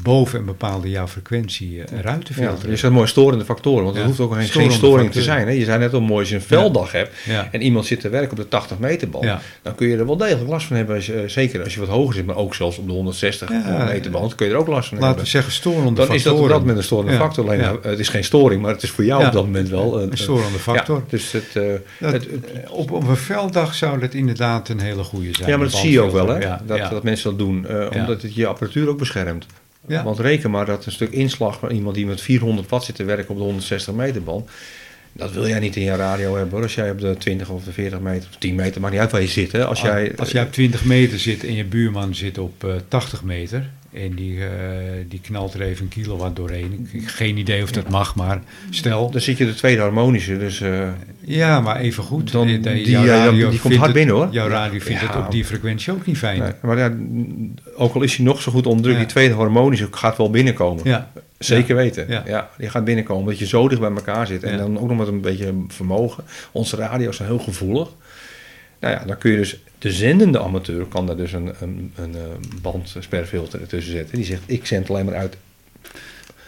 boven een bepaalde jouw frequentie eruit te filteren. Ja, zijn mooi storende factoren, want er hoeft ook geen, geen storing te zijn. Hè? Je zei net al mooi, als je een veldag hebt en iemand zit te werken op de 80 meter band, dan kun je er wel degelijk last van hebben. Als je, zeker als je wat hoger zit, maar ook zelfs op de 160 meter band, kun je er ook last van Laten hebben. we zeggen storende dan factoren. Dan is dat op dat moment een storende factor. Alleen, nou, het is geen storing, maar het is voor jou op dat moment wel een, een storende factor. dus het, uh, het, op, op een velddag zou dat inderdaad een hele goede zijn. Ja, maar dat zie je ook wel, hè? Dat, dat mensen dat doen, omdat het je apparatuur ook beschermt. Ja. Want reken maar dat een stuk inslag van iemand die met 400 watt zit te werken op de 160 meter band. Dat wil jij niet in je radio hebben hoor. Als jij op de 20 of de 40 meter of 10 meter, maakt niet uit waar je zit. Hè. Als, jij, als jij op 20 meter zit en je buurman zit op uh, 80 meter, en die, uh, die knalt er even een kilowatt doorheen. Ik geen idee of dat mag, maar stel... Dan zit je de tweede harmonische, dus... Uh, ja, maar even goed. Dan, die, die, radio die komt hard binnen hoor. Jouw radio vindt ja, het op die frequentie ook niet fijn. Nee, maar ja, ook al is hij nog zo goed onder druk, die tweede harmonische gaat wel binnenkomen. Ja. Zeker weten. Ja. die gaat binnenkomen, dat je zo dicht bij elkaar zit. En dan ook nog met een beetje vermogen. Onze radio's zijn heel gevoelig. Nou ja, dan kun je dus, de zendende amateur kan daar dus een, een, een, een bandsperfilter ertussen zetten. Die zegt, ik zend alleen maar uit.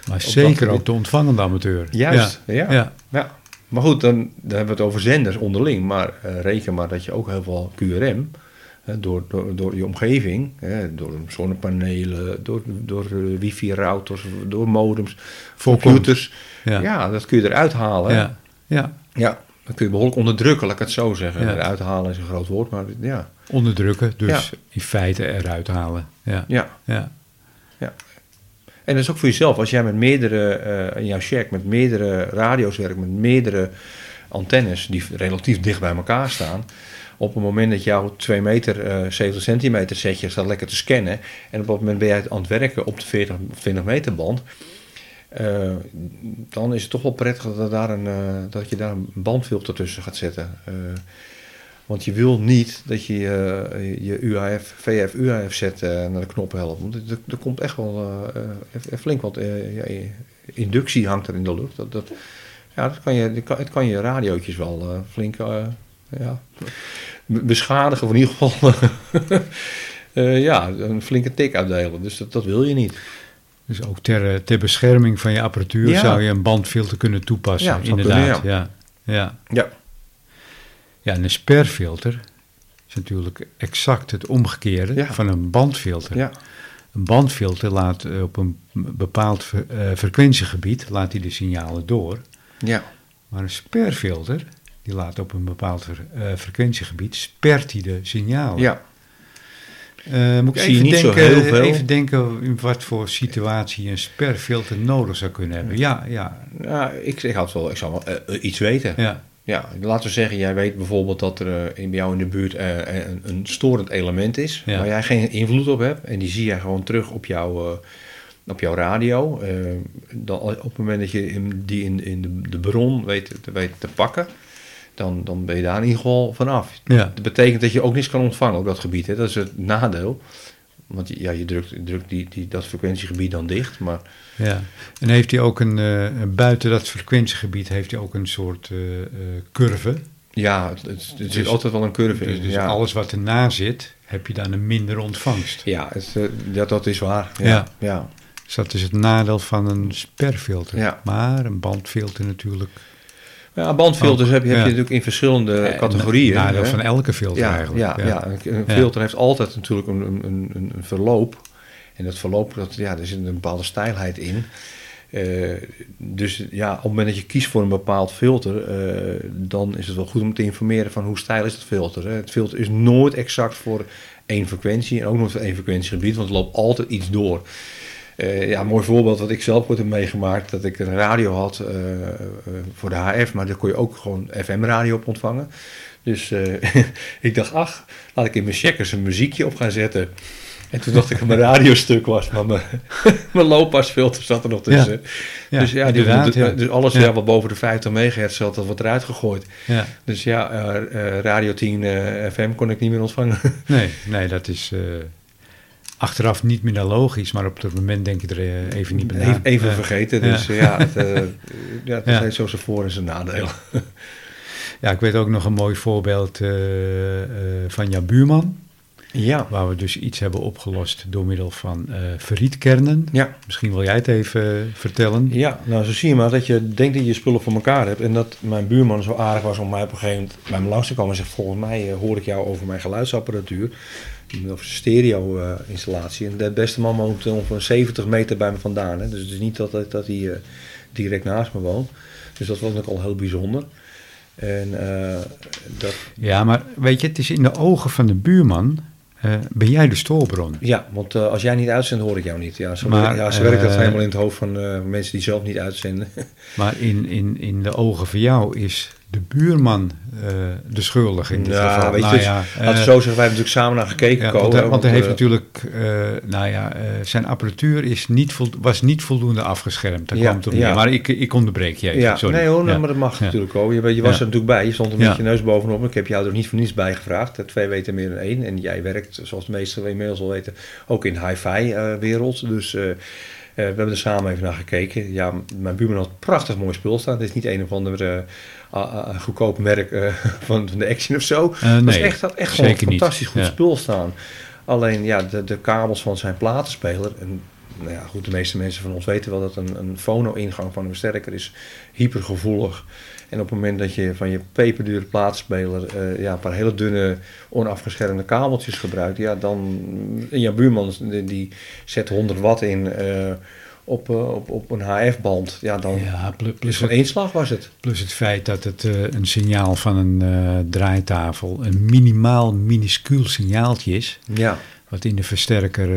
Maar zeker ook de ontvangende amateur. Juist, ja. ja. ja. Maar goed, dan, dan hebben we het over zenders onderling. Maar uh, reken maar dat je ook heel veel QRM, door, door, door je omgeving, hè, door zonnepanelen, door, door uh, wifi-routers, door modems, computers. Ja. ja. dat kun je eruit halen. Ja. Ja. ja. Dan kun je behoorlijk onderdrukken, laat ik het zo zeggen. Eruit halen is een groot woord, maar ja. Onderdrukken, dus in feite eruit halen. Ja. Ja. ja. ja. En dat is ook voor jezelf. Als jij met meerdere, uh, in jouw check, met meerdere radio's werkt, met meerdere antennes die relatief dicht bij elkaar staan. Op het moment dat jouw 2 meter, uh, 70 centimeter setje staat lekker te scannen. En op dat moment ben jij aan het werken op de 40 of 20 meter band. Uh, dan is het toch wel prettig dat, daar een, uh, dat je daar een bandfilter tussen gaat zetten. Uh, want je wil niet dat je je UAF, VF, UAF zet naar de knop helpt. Want er, komt echt wel flink wat ja, inductie hangt er in de lucht. Dat, dat, ja, dat kan je, het kan je radiootjes wel flink ja, beschadigen. In ieder geval ja, een flinke tik uitdelen. Dus dat wil je niet. Dus ook ter, eh, ter bescherming van je apparatuur zou je een bandfilter kunnen toepassen. Ja, inderdaad. ja. Ja. ja. Ja, en een sperfilter is natuurlijk exact het omgekeerde van een bandfilter. Ja. Een bandfilter laat eh, op een bepaald uh, frequentiegebied laat hij de signalen door. Ja. Maar een sperfilter, die laat op een bepaald frequentiegebied, spert hij de signalen. Ja. Uh, moet ik even, denken, even denken in wat voor situatie een sperfilter nodig zou kunnen hebben. Ja, ja. ja ik, ik, had wel, ik zou wel uh, iets weten. Ja. Ja, laten we zeggen, jij weet bijvoorbeeld dat er uh, in, bij jou in de buurt een, een, storend element is, ja. waar jij geen invloed op hebt. En die zie jij gewoon terug op, jou, op jouw radio. dan, op het moment dat je die in, in de, de bron weet, weet te pakken, dan, dan ben je daar in ieder geval vanaf. Ja. Dat betekent dat je ook niets kan ontvangen op dat gebied. Hè. Dat is het nadeel. Want ja, je drukt, drukt die, die, dat frequentiegebied dan dicht. Maar... Ja, en heeft hij ook een, uh, buiten dat frequentiegebied, heeft hij ook een soort uh, uh, curve? Ja, het, het, het dus, altijd wel een curve dus, Dus ja. alles wat erna zit, heb je dan een minder ontvangst. Ja, het, dat, dat is waar. Ja. ja. ja. Dus dat is het nadeel van een sperfilter. Ja. Maar een bandfilter natuurlijk ja, bandfilters heb, je, heb je natuurlijk in verschillende categorieën. Ja, dat van elke filter ja, eigenlijk. Ja, ja. een filter heeft altijd natuurlijk een, een, een, een verloop. En dat verloop, dat, ja, er zit een bepaalde stijlheid in. Uh, dus ja, op het moment dat je kiest voor een bepaald filter, uh, dan is het wel goed om te informeren van hoe stijl is het filter. Hè. Het filter is nooit exact voor één frequentie en ook nooit voor één frequentiegebied, want het loopt altijd iets door. Uh, ja, een mooi voorbeeld wat ik zelf ooit heb meegemaakt, dat ik een radio had uh, uh, voor de HF, maar daar kon je ook gewoon FM-radio op ontvangen. Dus ik dacht, ach, laat ik in mijn checkers een muziekje op gaan zetten. En toen dacht ik dat mijn radiostuk was, maar mijn, mijn looppasfilter zat er nog tussen. Ja, dus ja, die, ja. dus alles ja. wat boven de 50 megahertz zat, dat wordt eruit gegooid. Ja. Dus ja, Radio 10 FM kon ik niet meer ontvangen. nee, nee, dat is achteraf niet meer logisch, maar op het moment denk je er eh, even niet meer na. Even, vergeten, dus ja, ja het, uh, ja, het ja. heeft zo zijn voor- en zijn nadelen. ja, ik weet ook nog een mooi voorbeeld uh, van jouw buurman. Ja. Waar we dus iets hebben opgelost door middel van uh. Ja. Misschien wil jij het even vertellen. Ja, nou zo zie je maar dat je denkt dat je spullen voor elkaar hebt. En dat mijn buurman zo aardig was om mij op een gegeven moment bij me langs te komen en zegt: Volgens mij hoor ik jou over mijn geluidsapparatuur. Of stereo installatie. En de beste man woont ongeveer 70 meter bij me vandaan. Hè. Dus het is niet dat, dat hij direct naast me woont. Dus dat was ook al heel bijzonder. En, uh, dat... Ja, maar weet je, het is in de ogen van de buurman. Ben jij de stoorbron? Ja, want als jij niet uitzendt, hoor ik jou niet. Ja, zo, maar, ja, zo werkt dat helemaal in het hoofd van mensen die zelf niet uitzenden. maar in, in, in de ogen van jou is de buurman uh, de schuldig in dit ja, geval. Weet nou, je, ja, uh, zo zeggen, wij hebben natuurlijk samen naar gekeken. Ja, want, hij, want hij heeft natuurlijk, uh, nou ja, zijn apparatuur is niet was niet voldoende afgeschermd. Daar kwam het op Maar ik, ik onderbreek je even, ja, sorry. Nee hoor, maar dat mag natuurlijk ook. Je, je was er natuurlijk bij, je stond er met je neus bovenop. Ik heb jou er niet voor niets bij gevraagd. Twee weten meer dan één. En jij werkt, zoals de meesten inmiddels al weten, ook in de hi-fi wereld. Dus... we hebben er samen even naar gekeken. Ja, mijn buurman had prachtig mooi spul staan. Het is niet een of andere uh, goedkoop merk uh, van, van de Action of zo. Nee, dat echt, had echt gewoon een fantastisch goed spul staan. Alleen ja, de, de kabels van zijn platenspeler. En, nou ja, goed, de meeste mensen van ons weten wel dat een, een fono-ingang van een versterker is hypergevoelig. En op het moment dat je van je peperdure platenspeler uh, ja, een paar hele dunne, onafgeschermde kabeltjes gebruikt, ja, dan. Jouw buurman die, zet 100 watt in uh, op, op een HF-band, ja, dan ja, plus, van één slag was het. Plus het feit dat het uh, een signaal van een uh, draaitafel een minimaal, minuscuul signaaltje is. Ja. Wat in de versterker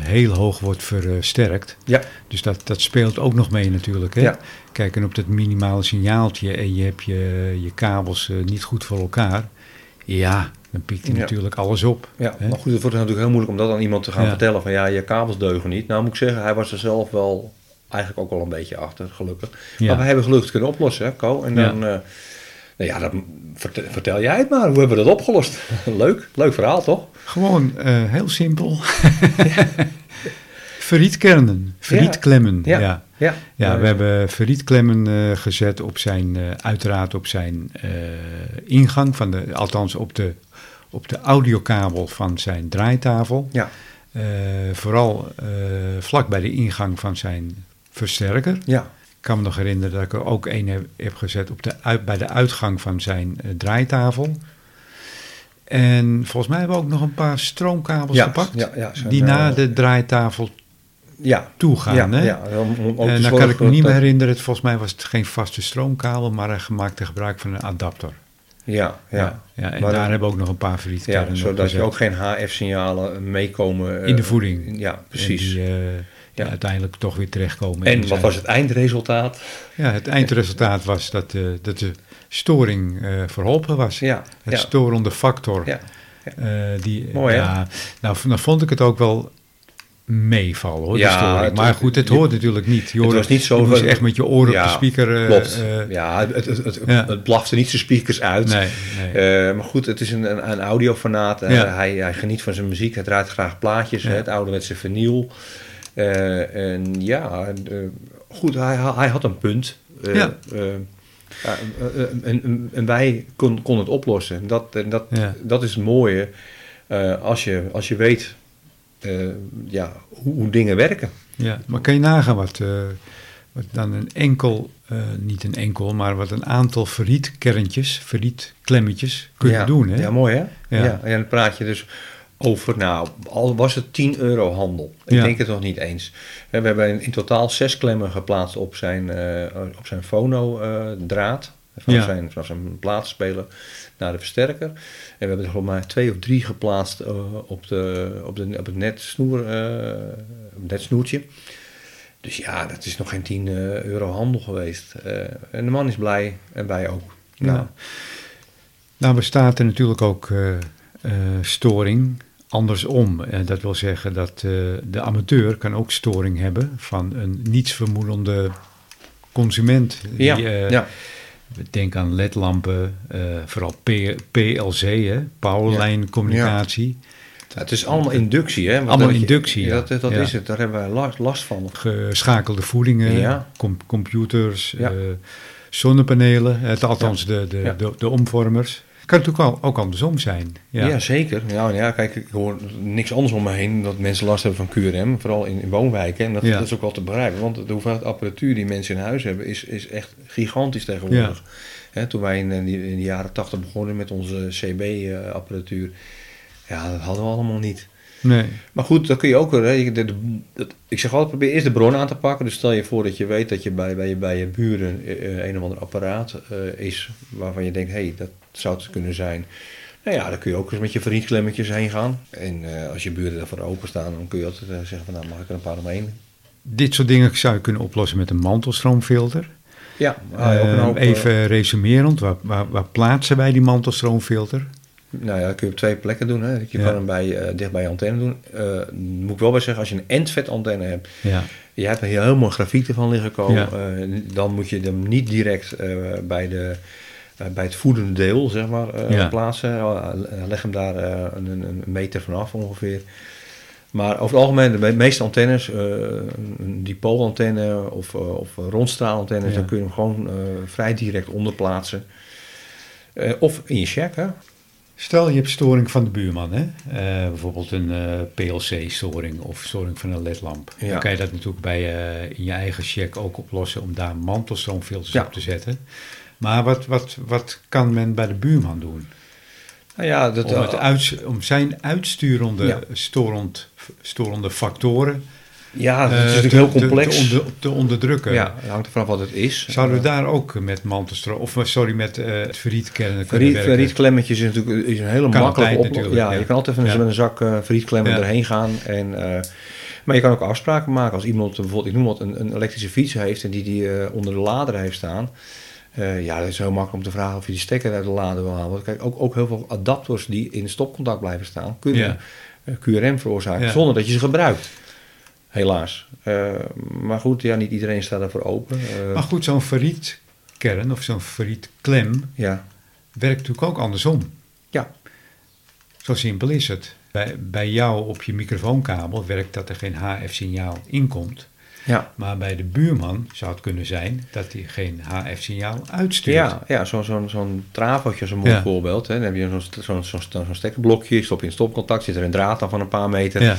heel hoog wordt versterkt. Ja. Dus dat, dat speelt ook nog mee natuurlijk. Hè? Ja. Kijk, en op dat minimale signaaltje en je hebt je, je kabels niet goed voor elkaar. Ja, dan pikt hij natuurlijk alles op. Ja, maar goed, het wordt natuurlijk heel moeilijk om dat aan iemand te gaan vertellen van ja, je kabels deugen niet. Nou moet ik zeggen, hij was er zelf wel eigenlijk ook wel een beetje achter, gelukkig. Maar we hebben gelukkig kunnen oplossen, hè, Co. En dan, uh, nou ja, dan vertel, jij het maar. Hoe hebben we dat opgelost? leuk, leuk verhaal toch? Gewoon uh, heel simpel. Verrietkernen, verrietklemmen. Ja. Ja. ja. ja. we hebben verrietklemmen uh, gezet op zijn, uh, uiteraard op zijn uh, ingang, van de, althans op de, op de audiokabel van zijn draaitafel. Ja. vooral vlak bij de ingang van zijn versterker. Ja. Ik kan me nog herinneren dat ik er ook een heb, heb gezet op de, uit, bij de uitgang van zijn draaitafel. En volgens mij hebben we ook nog een paar stroomkabels gepakt. Ja, ja, die na de draaitafel ja. toegaan. Ja, hè? ja, en dan kan ik me niet meer herinneren, het, volgens mij was het geen vaste stroomkabel, maar een gemaakte gebruik van een adapter. Ja, ja. ja, en daar hebben we ook nog een paar verrietkernen Ja, zodat je ook geen HF-signalen meekomen. in de voeding. Ja, precies. Die, uh, ja. uiteindelijk toch weer terechtkomen. En wat was het eindresultaat? Ja, het eindresultaat was dat, uh, dat de storing uh, verholpen was. Ja, het storende factor. Ja, die, Mooi, ja, Nou, dan vond ik het ook wel meevallen hoor, ja, Het, maar goed, het hoort natuurlijk niet. Je het was niet zo... Je echt met je oren op de speaker... Uh, klopt. Uh, ja, het, het, het, ja. het blafte niet zijn speakers uit. Nee, nee. Uh, maar goed, het is een, een, een audiofanaat. Hij, hij geniet van zijn muziek. Hij draait graag plaatjes. Ja. Het ouderwetse vinyl. en ja, goed, hij, hij had een punt. ja. en, en, wij konden kon het oplossen. Dat, dat, dat is het mooie. als, je, als je weet uh, ja, hoe, hoe, dingen werken. Ja, maar kan je nagaan wat, uh, wat dan een enkel, uh, niet een enkel, maar wat een aantal verrietkerntjes, verrietklemmetjes kunnen ja, doen. Hè? Ja, mooi hè? Ja. ja. En dan praat je dus over, nou, al was het 10 euro handel. Ik ja. denk het nog niet eens. We hebben in totaal zes klemmen geplaatst op zijn, op zijn fono-draad. Van, ja. zijn, van zijn plaatspeler naar de versterker. En we hebben er gewoon maar twee of drie geplaatst uh, op, de, op, de, op het netsnoer, uh, netsnoertje. Dus ja, dat is nog geen 10 uh, euro handel geweest. en de man is blij en wij ook. Nou, ja. nou bestaat er natuurlijk ook storing andersom. dat wil zeggen dat de amateur kan ook storing hebben van een nietsvermoedende consument. Die, ja, ja. Denk aan ledlampen, uh, vooral P PLC, hè, powerline-communicatie. Ja. het is allemaal inductie, hè? allemaal inductie, ja. Dat, dat is het, daar hebben wij last, last van. Geschakelde voedingen, com computers, uh, zonnepanelen, het, althans de, de, de, de, omvormers. Kan natuurlijk wel ook andersom zijn. Ja, ja zeker. Ja, ja, kijk, ik hoor niks anders om me heen dat mensen last hebben van QRM, vooral in, in woonwijken. En dat, dat, is ook wel te begrijpen, want de hoeveelheid apparatuur die mensen in huis hebben is, is echt gigantisch tegenwoordig. toen wij in, in, de jaren tachtig begonnen met onze CB-apparatuur, ja, dat hadden we allemaal niet. Nee. Maar goed, dan kun je ook. Hè, de, ik zeg altijd: probeer eerst de bron aan te pakken. Dus stel je voor dat je weet dat je bij, bij, je, bij je buren uh, een of ander apparaat uh, is waarvan je denkt: hé, hey, dat zou het kunnen zijn. Nou ja, dan kun je ook eens met je vriendklemmetjes heen gaan. En uh, als je buren daarvoor openstaan, dan kun je altijd zeggen: van, nou, mag ik er een paar omheen? Dit soort dingen zou je kunnen oplossen met een mantelstroomfilter. Ja, hoop, even resumerend, waar, waar, waar plaatsen wij die mantelstroomfilter? Nou ja, dat kun je op twee plekken doen. Hè. Je kan hem bij, dicht bij je antenne doen. Moet ik wel bij zeggen, als je een endvet antenne hebt, ja. je hebt er heel, mooi grafiek ervan liggen komen, dan moet je hem niet direct bij, de, bij het voedende deel zeg maar, ja. plaatsen. leg hem daar een, een, meter vanaf ongeveer. Maar over het algemeen, de meeste antennes, een dipoolantenne of, of rondstraalantennes, dan kun je hem gewoon vrij direct onderplaatsen. of in je check, hè. Stel je hebt storing van de buurman, hè? Uh, bijvoorbeeld een uh, eh, PLC-storing of storing van een ledlamp. Ja. Dan kan je dat natuurlijk bij, uh, in je eigen check ook oplossen om daar mantelstroomfilters ja. op te zetten. Maar wat, wat, wat kan men bij de buurman doen? Nou ja, dat, om, het uit, om zijn uitsturende, ja. storend, storende factoren ja, het is natuurlijk heel complex. Te, onder, te, onderdrukken. Ja, het hangt ervan af wat het is. Zouden we daar ook met mantelstroom, of sorry, met uh, het kunnen Verrietklemmetjes is natuurlijk is een hele makkelijke oplossing. Ja, ja, je kan altijd even ja. met een zak uh, verrietklemmen erheen gaan. En, uh, maar je kan ook afspraken maken. Als iemand bijvoorbeeld, ik noem wat, een, een elektrische fiets heeft en die die onder de lader heeft staan. Uh, ja, dat is heel makkelijk om te vragen of je die stekker uit de lader wil halen. Want kijk, ook, ook heel veel adapters die in stopcontact blijven staan, kunnen ja. QRM veroorzaken zonder dat je ze gebruikt. Helaas. Uh, maar goed, ja, niet iedereen staat daarvoor open. Uh, maar goed, zo'n ferrietkern of zo'n ferrietklem ja. werkt natuurlijk ook andersom. Ja. Zo simpel is het. Bij, bij jou op je microfoonkabel werkt dat er geen HF-signaal inkomt. Ja. Maar bij de buurman zou het kunnen zijn dat hij geen HF-signaal uitstuurt. Ja, ja zo'n zo, zo trafootje is een mooi ja. voorbeeld. Hè. Dan heb je zo'n zo, zo, zo, zo stekkerblokje, stop je in stopcontact, zit er een draad aan van een paar meter. Ja.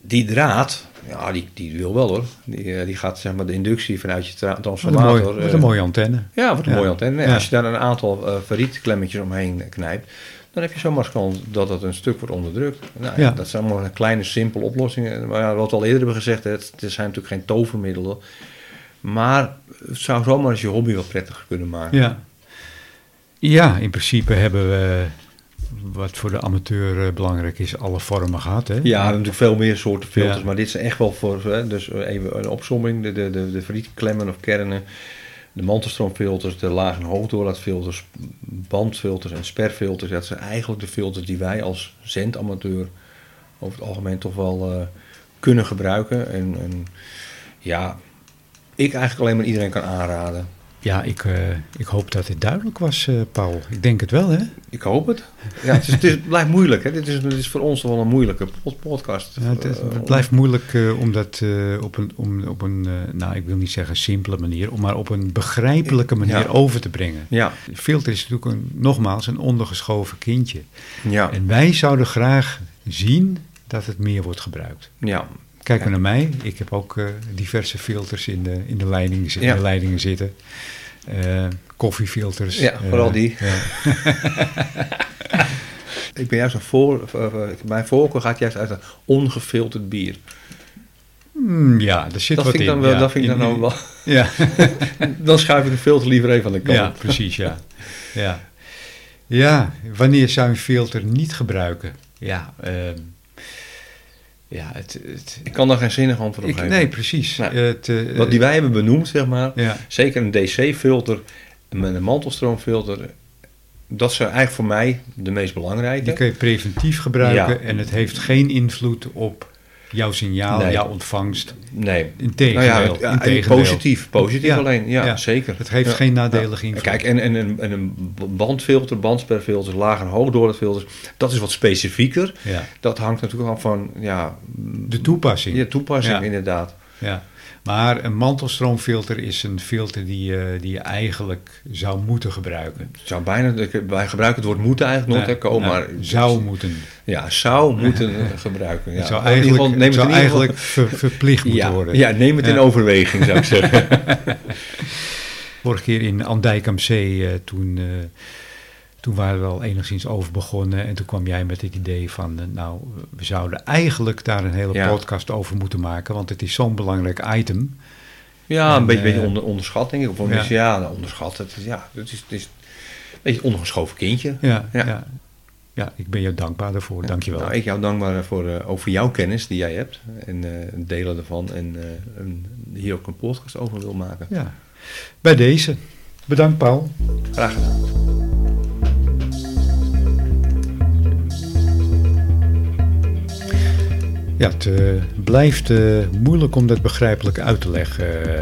Die draad, ja, die, die wil wel hoor. Die, die gaat zeg maar de inductie vanuit je transformator. Wat een, mooi, een mooie antenne. Ja, wat een mooie antenne. Ja. Als je daar een aantal uh, verrietklemmetjes omheen knijpt, dan heb je zomaar kans dat het een stuk wordt onderdrukt. Nou, ja. Dat zijn allemaal kleine, simpele oplossingen. Maar ja, wat we al eerder hebben gezegd, het, het zijn natuurlijk geen tovermiddelen. Maar het zou zomaar eens je hobby wat prettiger kunnen maken. Ja. Ja, in principe hebben we wat voor de amateur eh, belangrijk is, alle vormen gehad. Hè? Ja, natuurlijk veel meer soorten filters, maar dit is echt wel voor, hè, dus even een opzomming, de, de, de, de of kernen, de mantelstroomfilters, de laag- en hoogdoorlaatfilters, bandfilters en sperfilters. Dat zijn eigenlijk de filters die wij als zendamateur over het algemeen toch wel uh, kunnen gebruiken. En, en ja, ik eigenlijk alleen maar iedereen kan aanraden. Ja, ik, uh, ik hoop dat dit duidelijk was, uh, Paul. Ik denk het wel, hè? Ik hoop het. Ja, het, is, het, is, het blijft moeilijk. Hè? Dit, is, dit is voor ons wel een moeilijke podcast. Ja, het, is, het, blijft moeilijk uh, om dat op een, om, op een nou, ik wil niet zeggen simpele manier, om maar op een begrijpelijke manier ja. over te brengen. Ja. Filter is natuurlijk een, nogmaals een ondergeschoven kindje. Ja. En wij zouden graag zien dat het meer wordt gebruikt. Ja, Kijk maar naar mij. Ik heb ook uh, diverse filters in de, in de, leidingen, in de leidingen zitten. Uh, koffiefilters. Ja, vooral uh, die. Ik ben juist een voor... mijn voorkeur gaat juist uit een ongefilterd bier. Mm, ja, daar zit dat wat vind in. Dan wel, ja. Dat vind ik dan ook wel... Ja. dan schuif ik de filter liever even aan de kant. Ja, precies, ja. Ja, ja wanneer zou je een filter niet gebruiken? Ja, uh, ja, het, het, ik kan daar geen zinnig antwoord op ik, geven. Nee, precies. Nou, het, uh, wat die wij hebben benoemd, zeg maar. Ja. Zeker een DC-filter met een mantelstroomfilter. Dat zijn eigenlijk voor mij de meest belangrijke. Die kun je preventief gebruiken ja. en het heeft geen invloed op jouw signaal, nee. jouw ontvangst. Nee. Integendeel. Nou ja, integendeel. Positief, positief ja. alleen. Ja, ja, zeker. Het heeft geen nadelige invloed. Kijk, en, en, en, en een bandfilter, bandsperfilters, laag- en hoogdoorlaatfilters, dat is wat specifieker. Ja. Dat hangt natuurlijk af van ja, de toepassing. Ja, toepassing inderdaad. Ja. Maar een mantelstroomfilter is een filter die, die je eigenlijk zou moeten gebruiken. Zou bijna, wij gebruiken het woord moeten eigenlijk nooit, nee, maar... Zou moeten. Ja, zou moeten gebruiken. Ja. Het zou eigenlijk, neem het eigenlijk verplicht moeten worden. Ja, neem het in overweging, zou ik zeggen. Vorige keer in Andijk am Zee, uh, toen, uh, toen waren we al enigszins over begonnen. En toen kwam jij met het idee van, uh, nou, we zouden eigenlijk daar een hele ja. podcast over moeten maken. Want het is zo'n belangrijk item. Ja, en, een beetje, beetje onder, onderschat, denk ik. Of ja, nou, onderschat. Het, ja, het is, het is een beetje een ondergeschoven kindje. Ja, ja. ja. ja ik ben je dankbaar daarvoor. Ja. Dankjewel. Nou, ik jou dankbaar voor, uh, over jouw kennis die jij hebt. En uh, delen ervan. En uh, hier ook een podcast over wil maken. Ja, bij deze. Bedankt Paul. Graag gedaan. Ja, het uh, blijft uh, moeilijk om dat begrijpelijk uit te leggen, uh,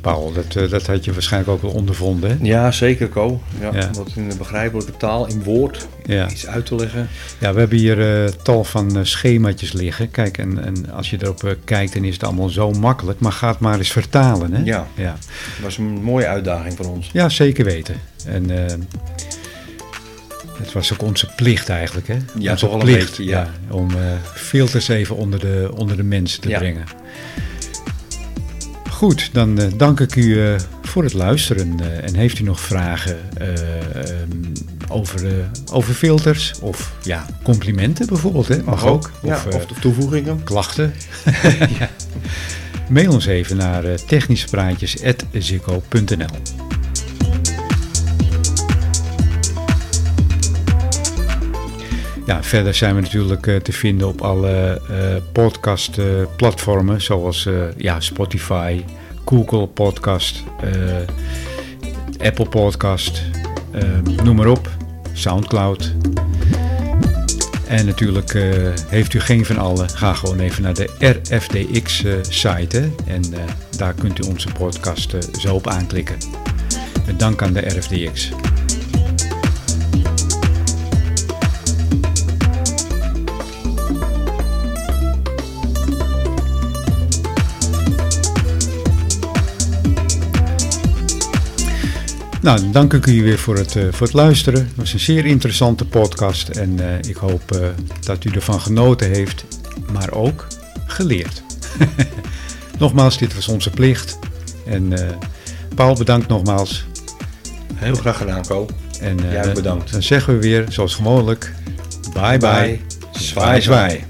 Paul. Dat, dat had je waarschijnlijk ook wel ondervonden. Hè? Ja, zeker, Co. Ja, ja. Om dat in de begrijpelijke taal, in woord, ja. iets uit te leggen. Ja, we hebben hier tal van schemaatjes liggen. Kijk, en, en als je erop kijkt, dan is het allemaal zo makkelijk. Maar ga het maar eens vertalen. Hè? Ja, ja. dat was een mooie uitdaging voor ons. Ja, zeker weten. En het was ook onze plicht eigenlijk, hè? Ja, onze toch plicht, beetje, ja. ja. Om uh, filters even onder de, onder de mensen te Ja. brengen. Goed, dan uh, dank ik u uh, voor het luisteren. En heeft u nog vragen um, over, over filters of ja, complimenten bijvoorbeeld, hè? mag ook. Ja, of, of toevoegingen. Klachten. ja. Mail ons even naar technischepraatjes.zikko.nl Ja, verder zijn we natuurlijk uh, te vinden op alle uh, podcast-platformen, uh, zoals ja, Spotify, Google Podcast, Apple Podcast, noem maar op, Soundcloud. En natuurlijk heeft u geen van alle, ga gewoon even naar de RFDX-site en daar kunt u onze podcast zo op aanklikken. Dank aan de RFDX. Nou, dan dank ik u weer voor het, uh, voor het luisteren. Het was een zeer interessante podcast en uh, ik hoop uh, dat u ervan genoten heeft, maar ook geleerd. nogmaals, dit was onze plicht. En Paul, bedankt nogmaals. Heel graag gedaan, Ko. En Jij bedankt. Dan zeggen we weer, zoals gewoonlijk, bye bye, bye. zwaai zwaai.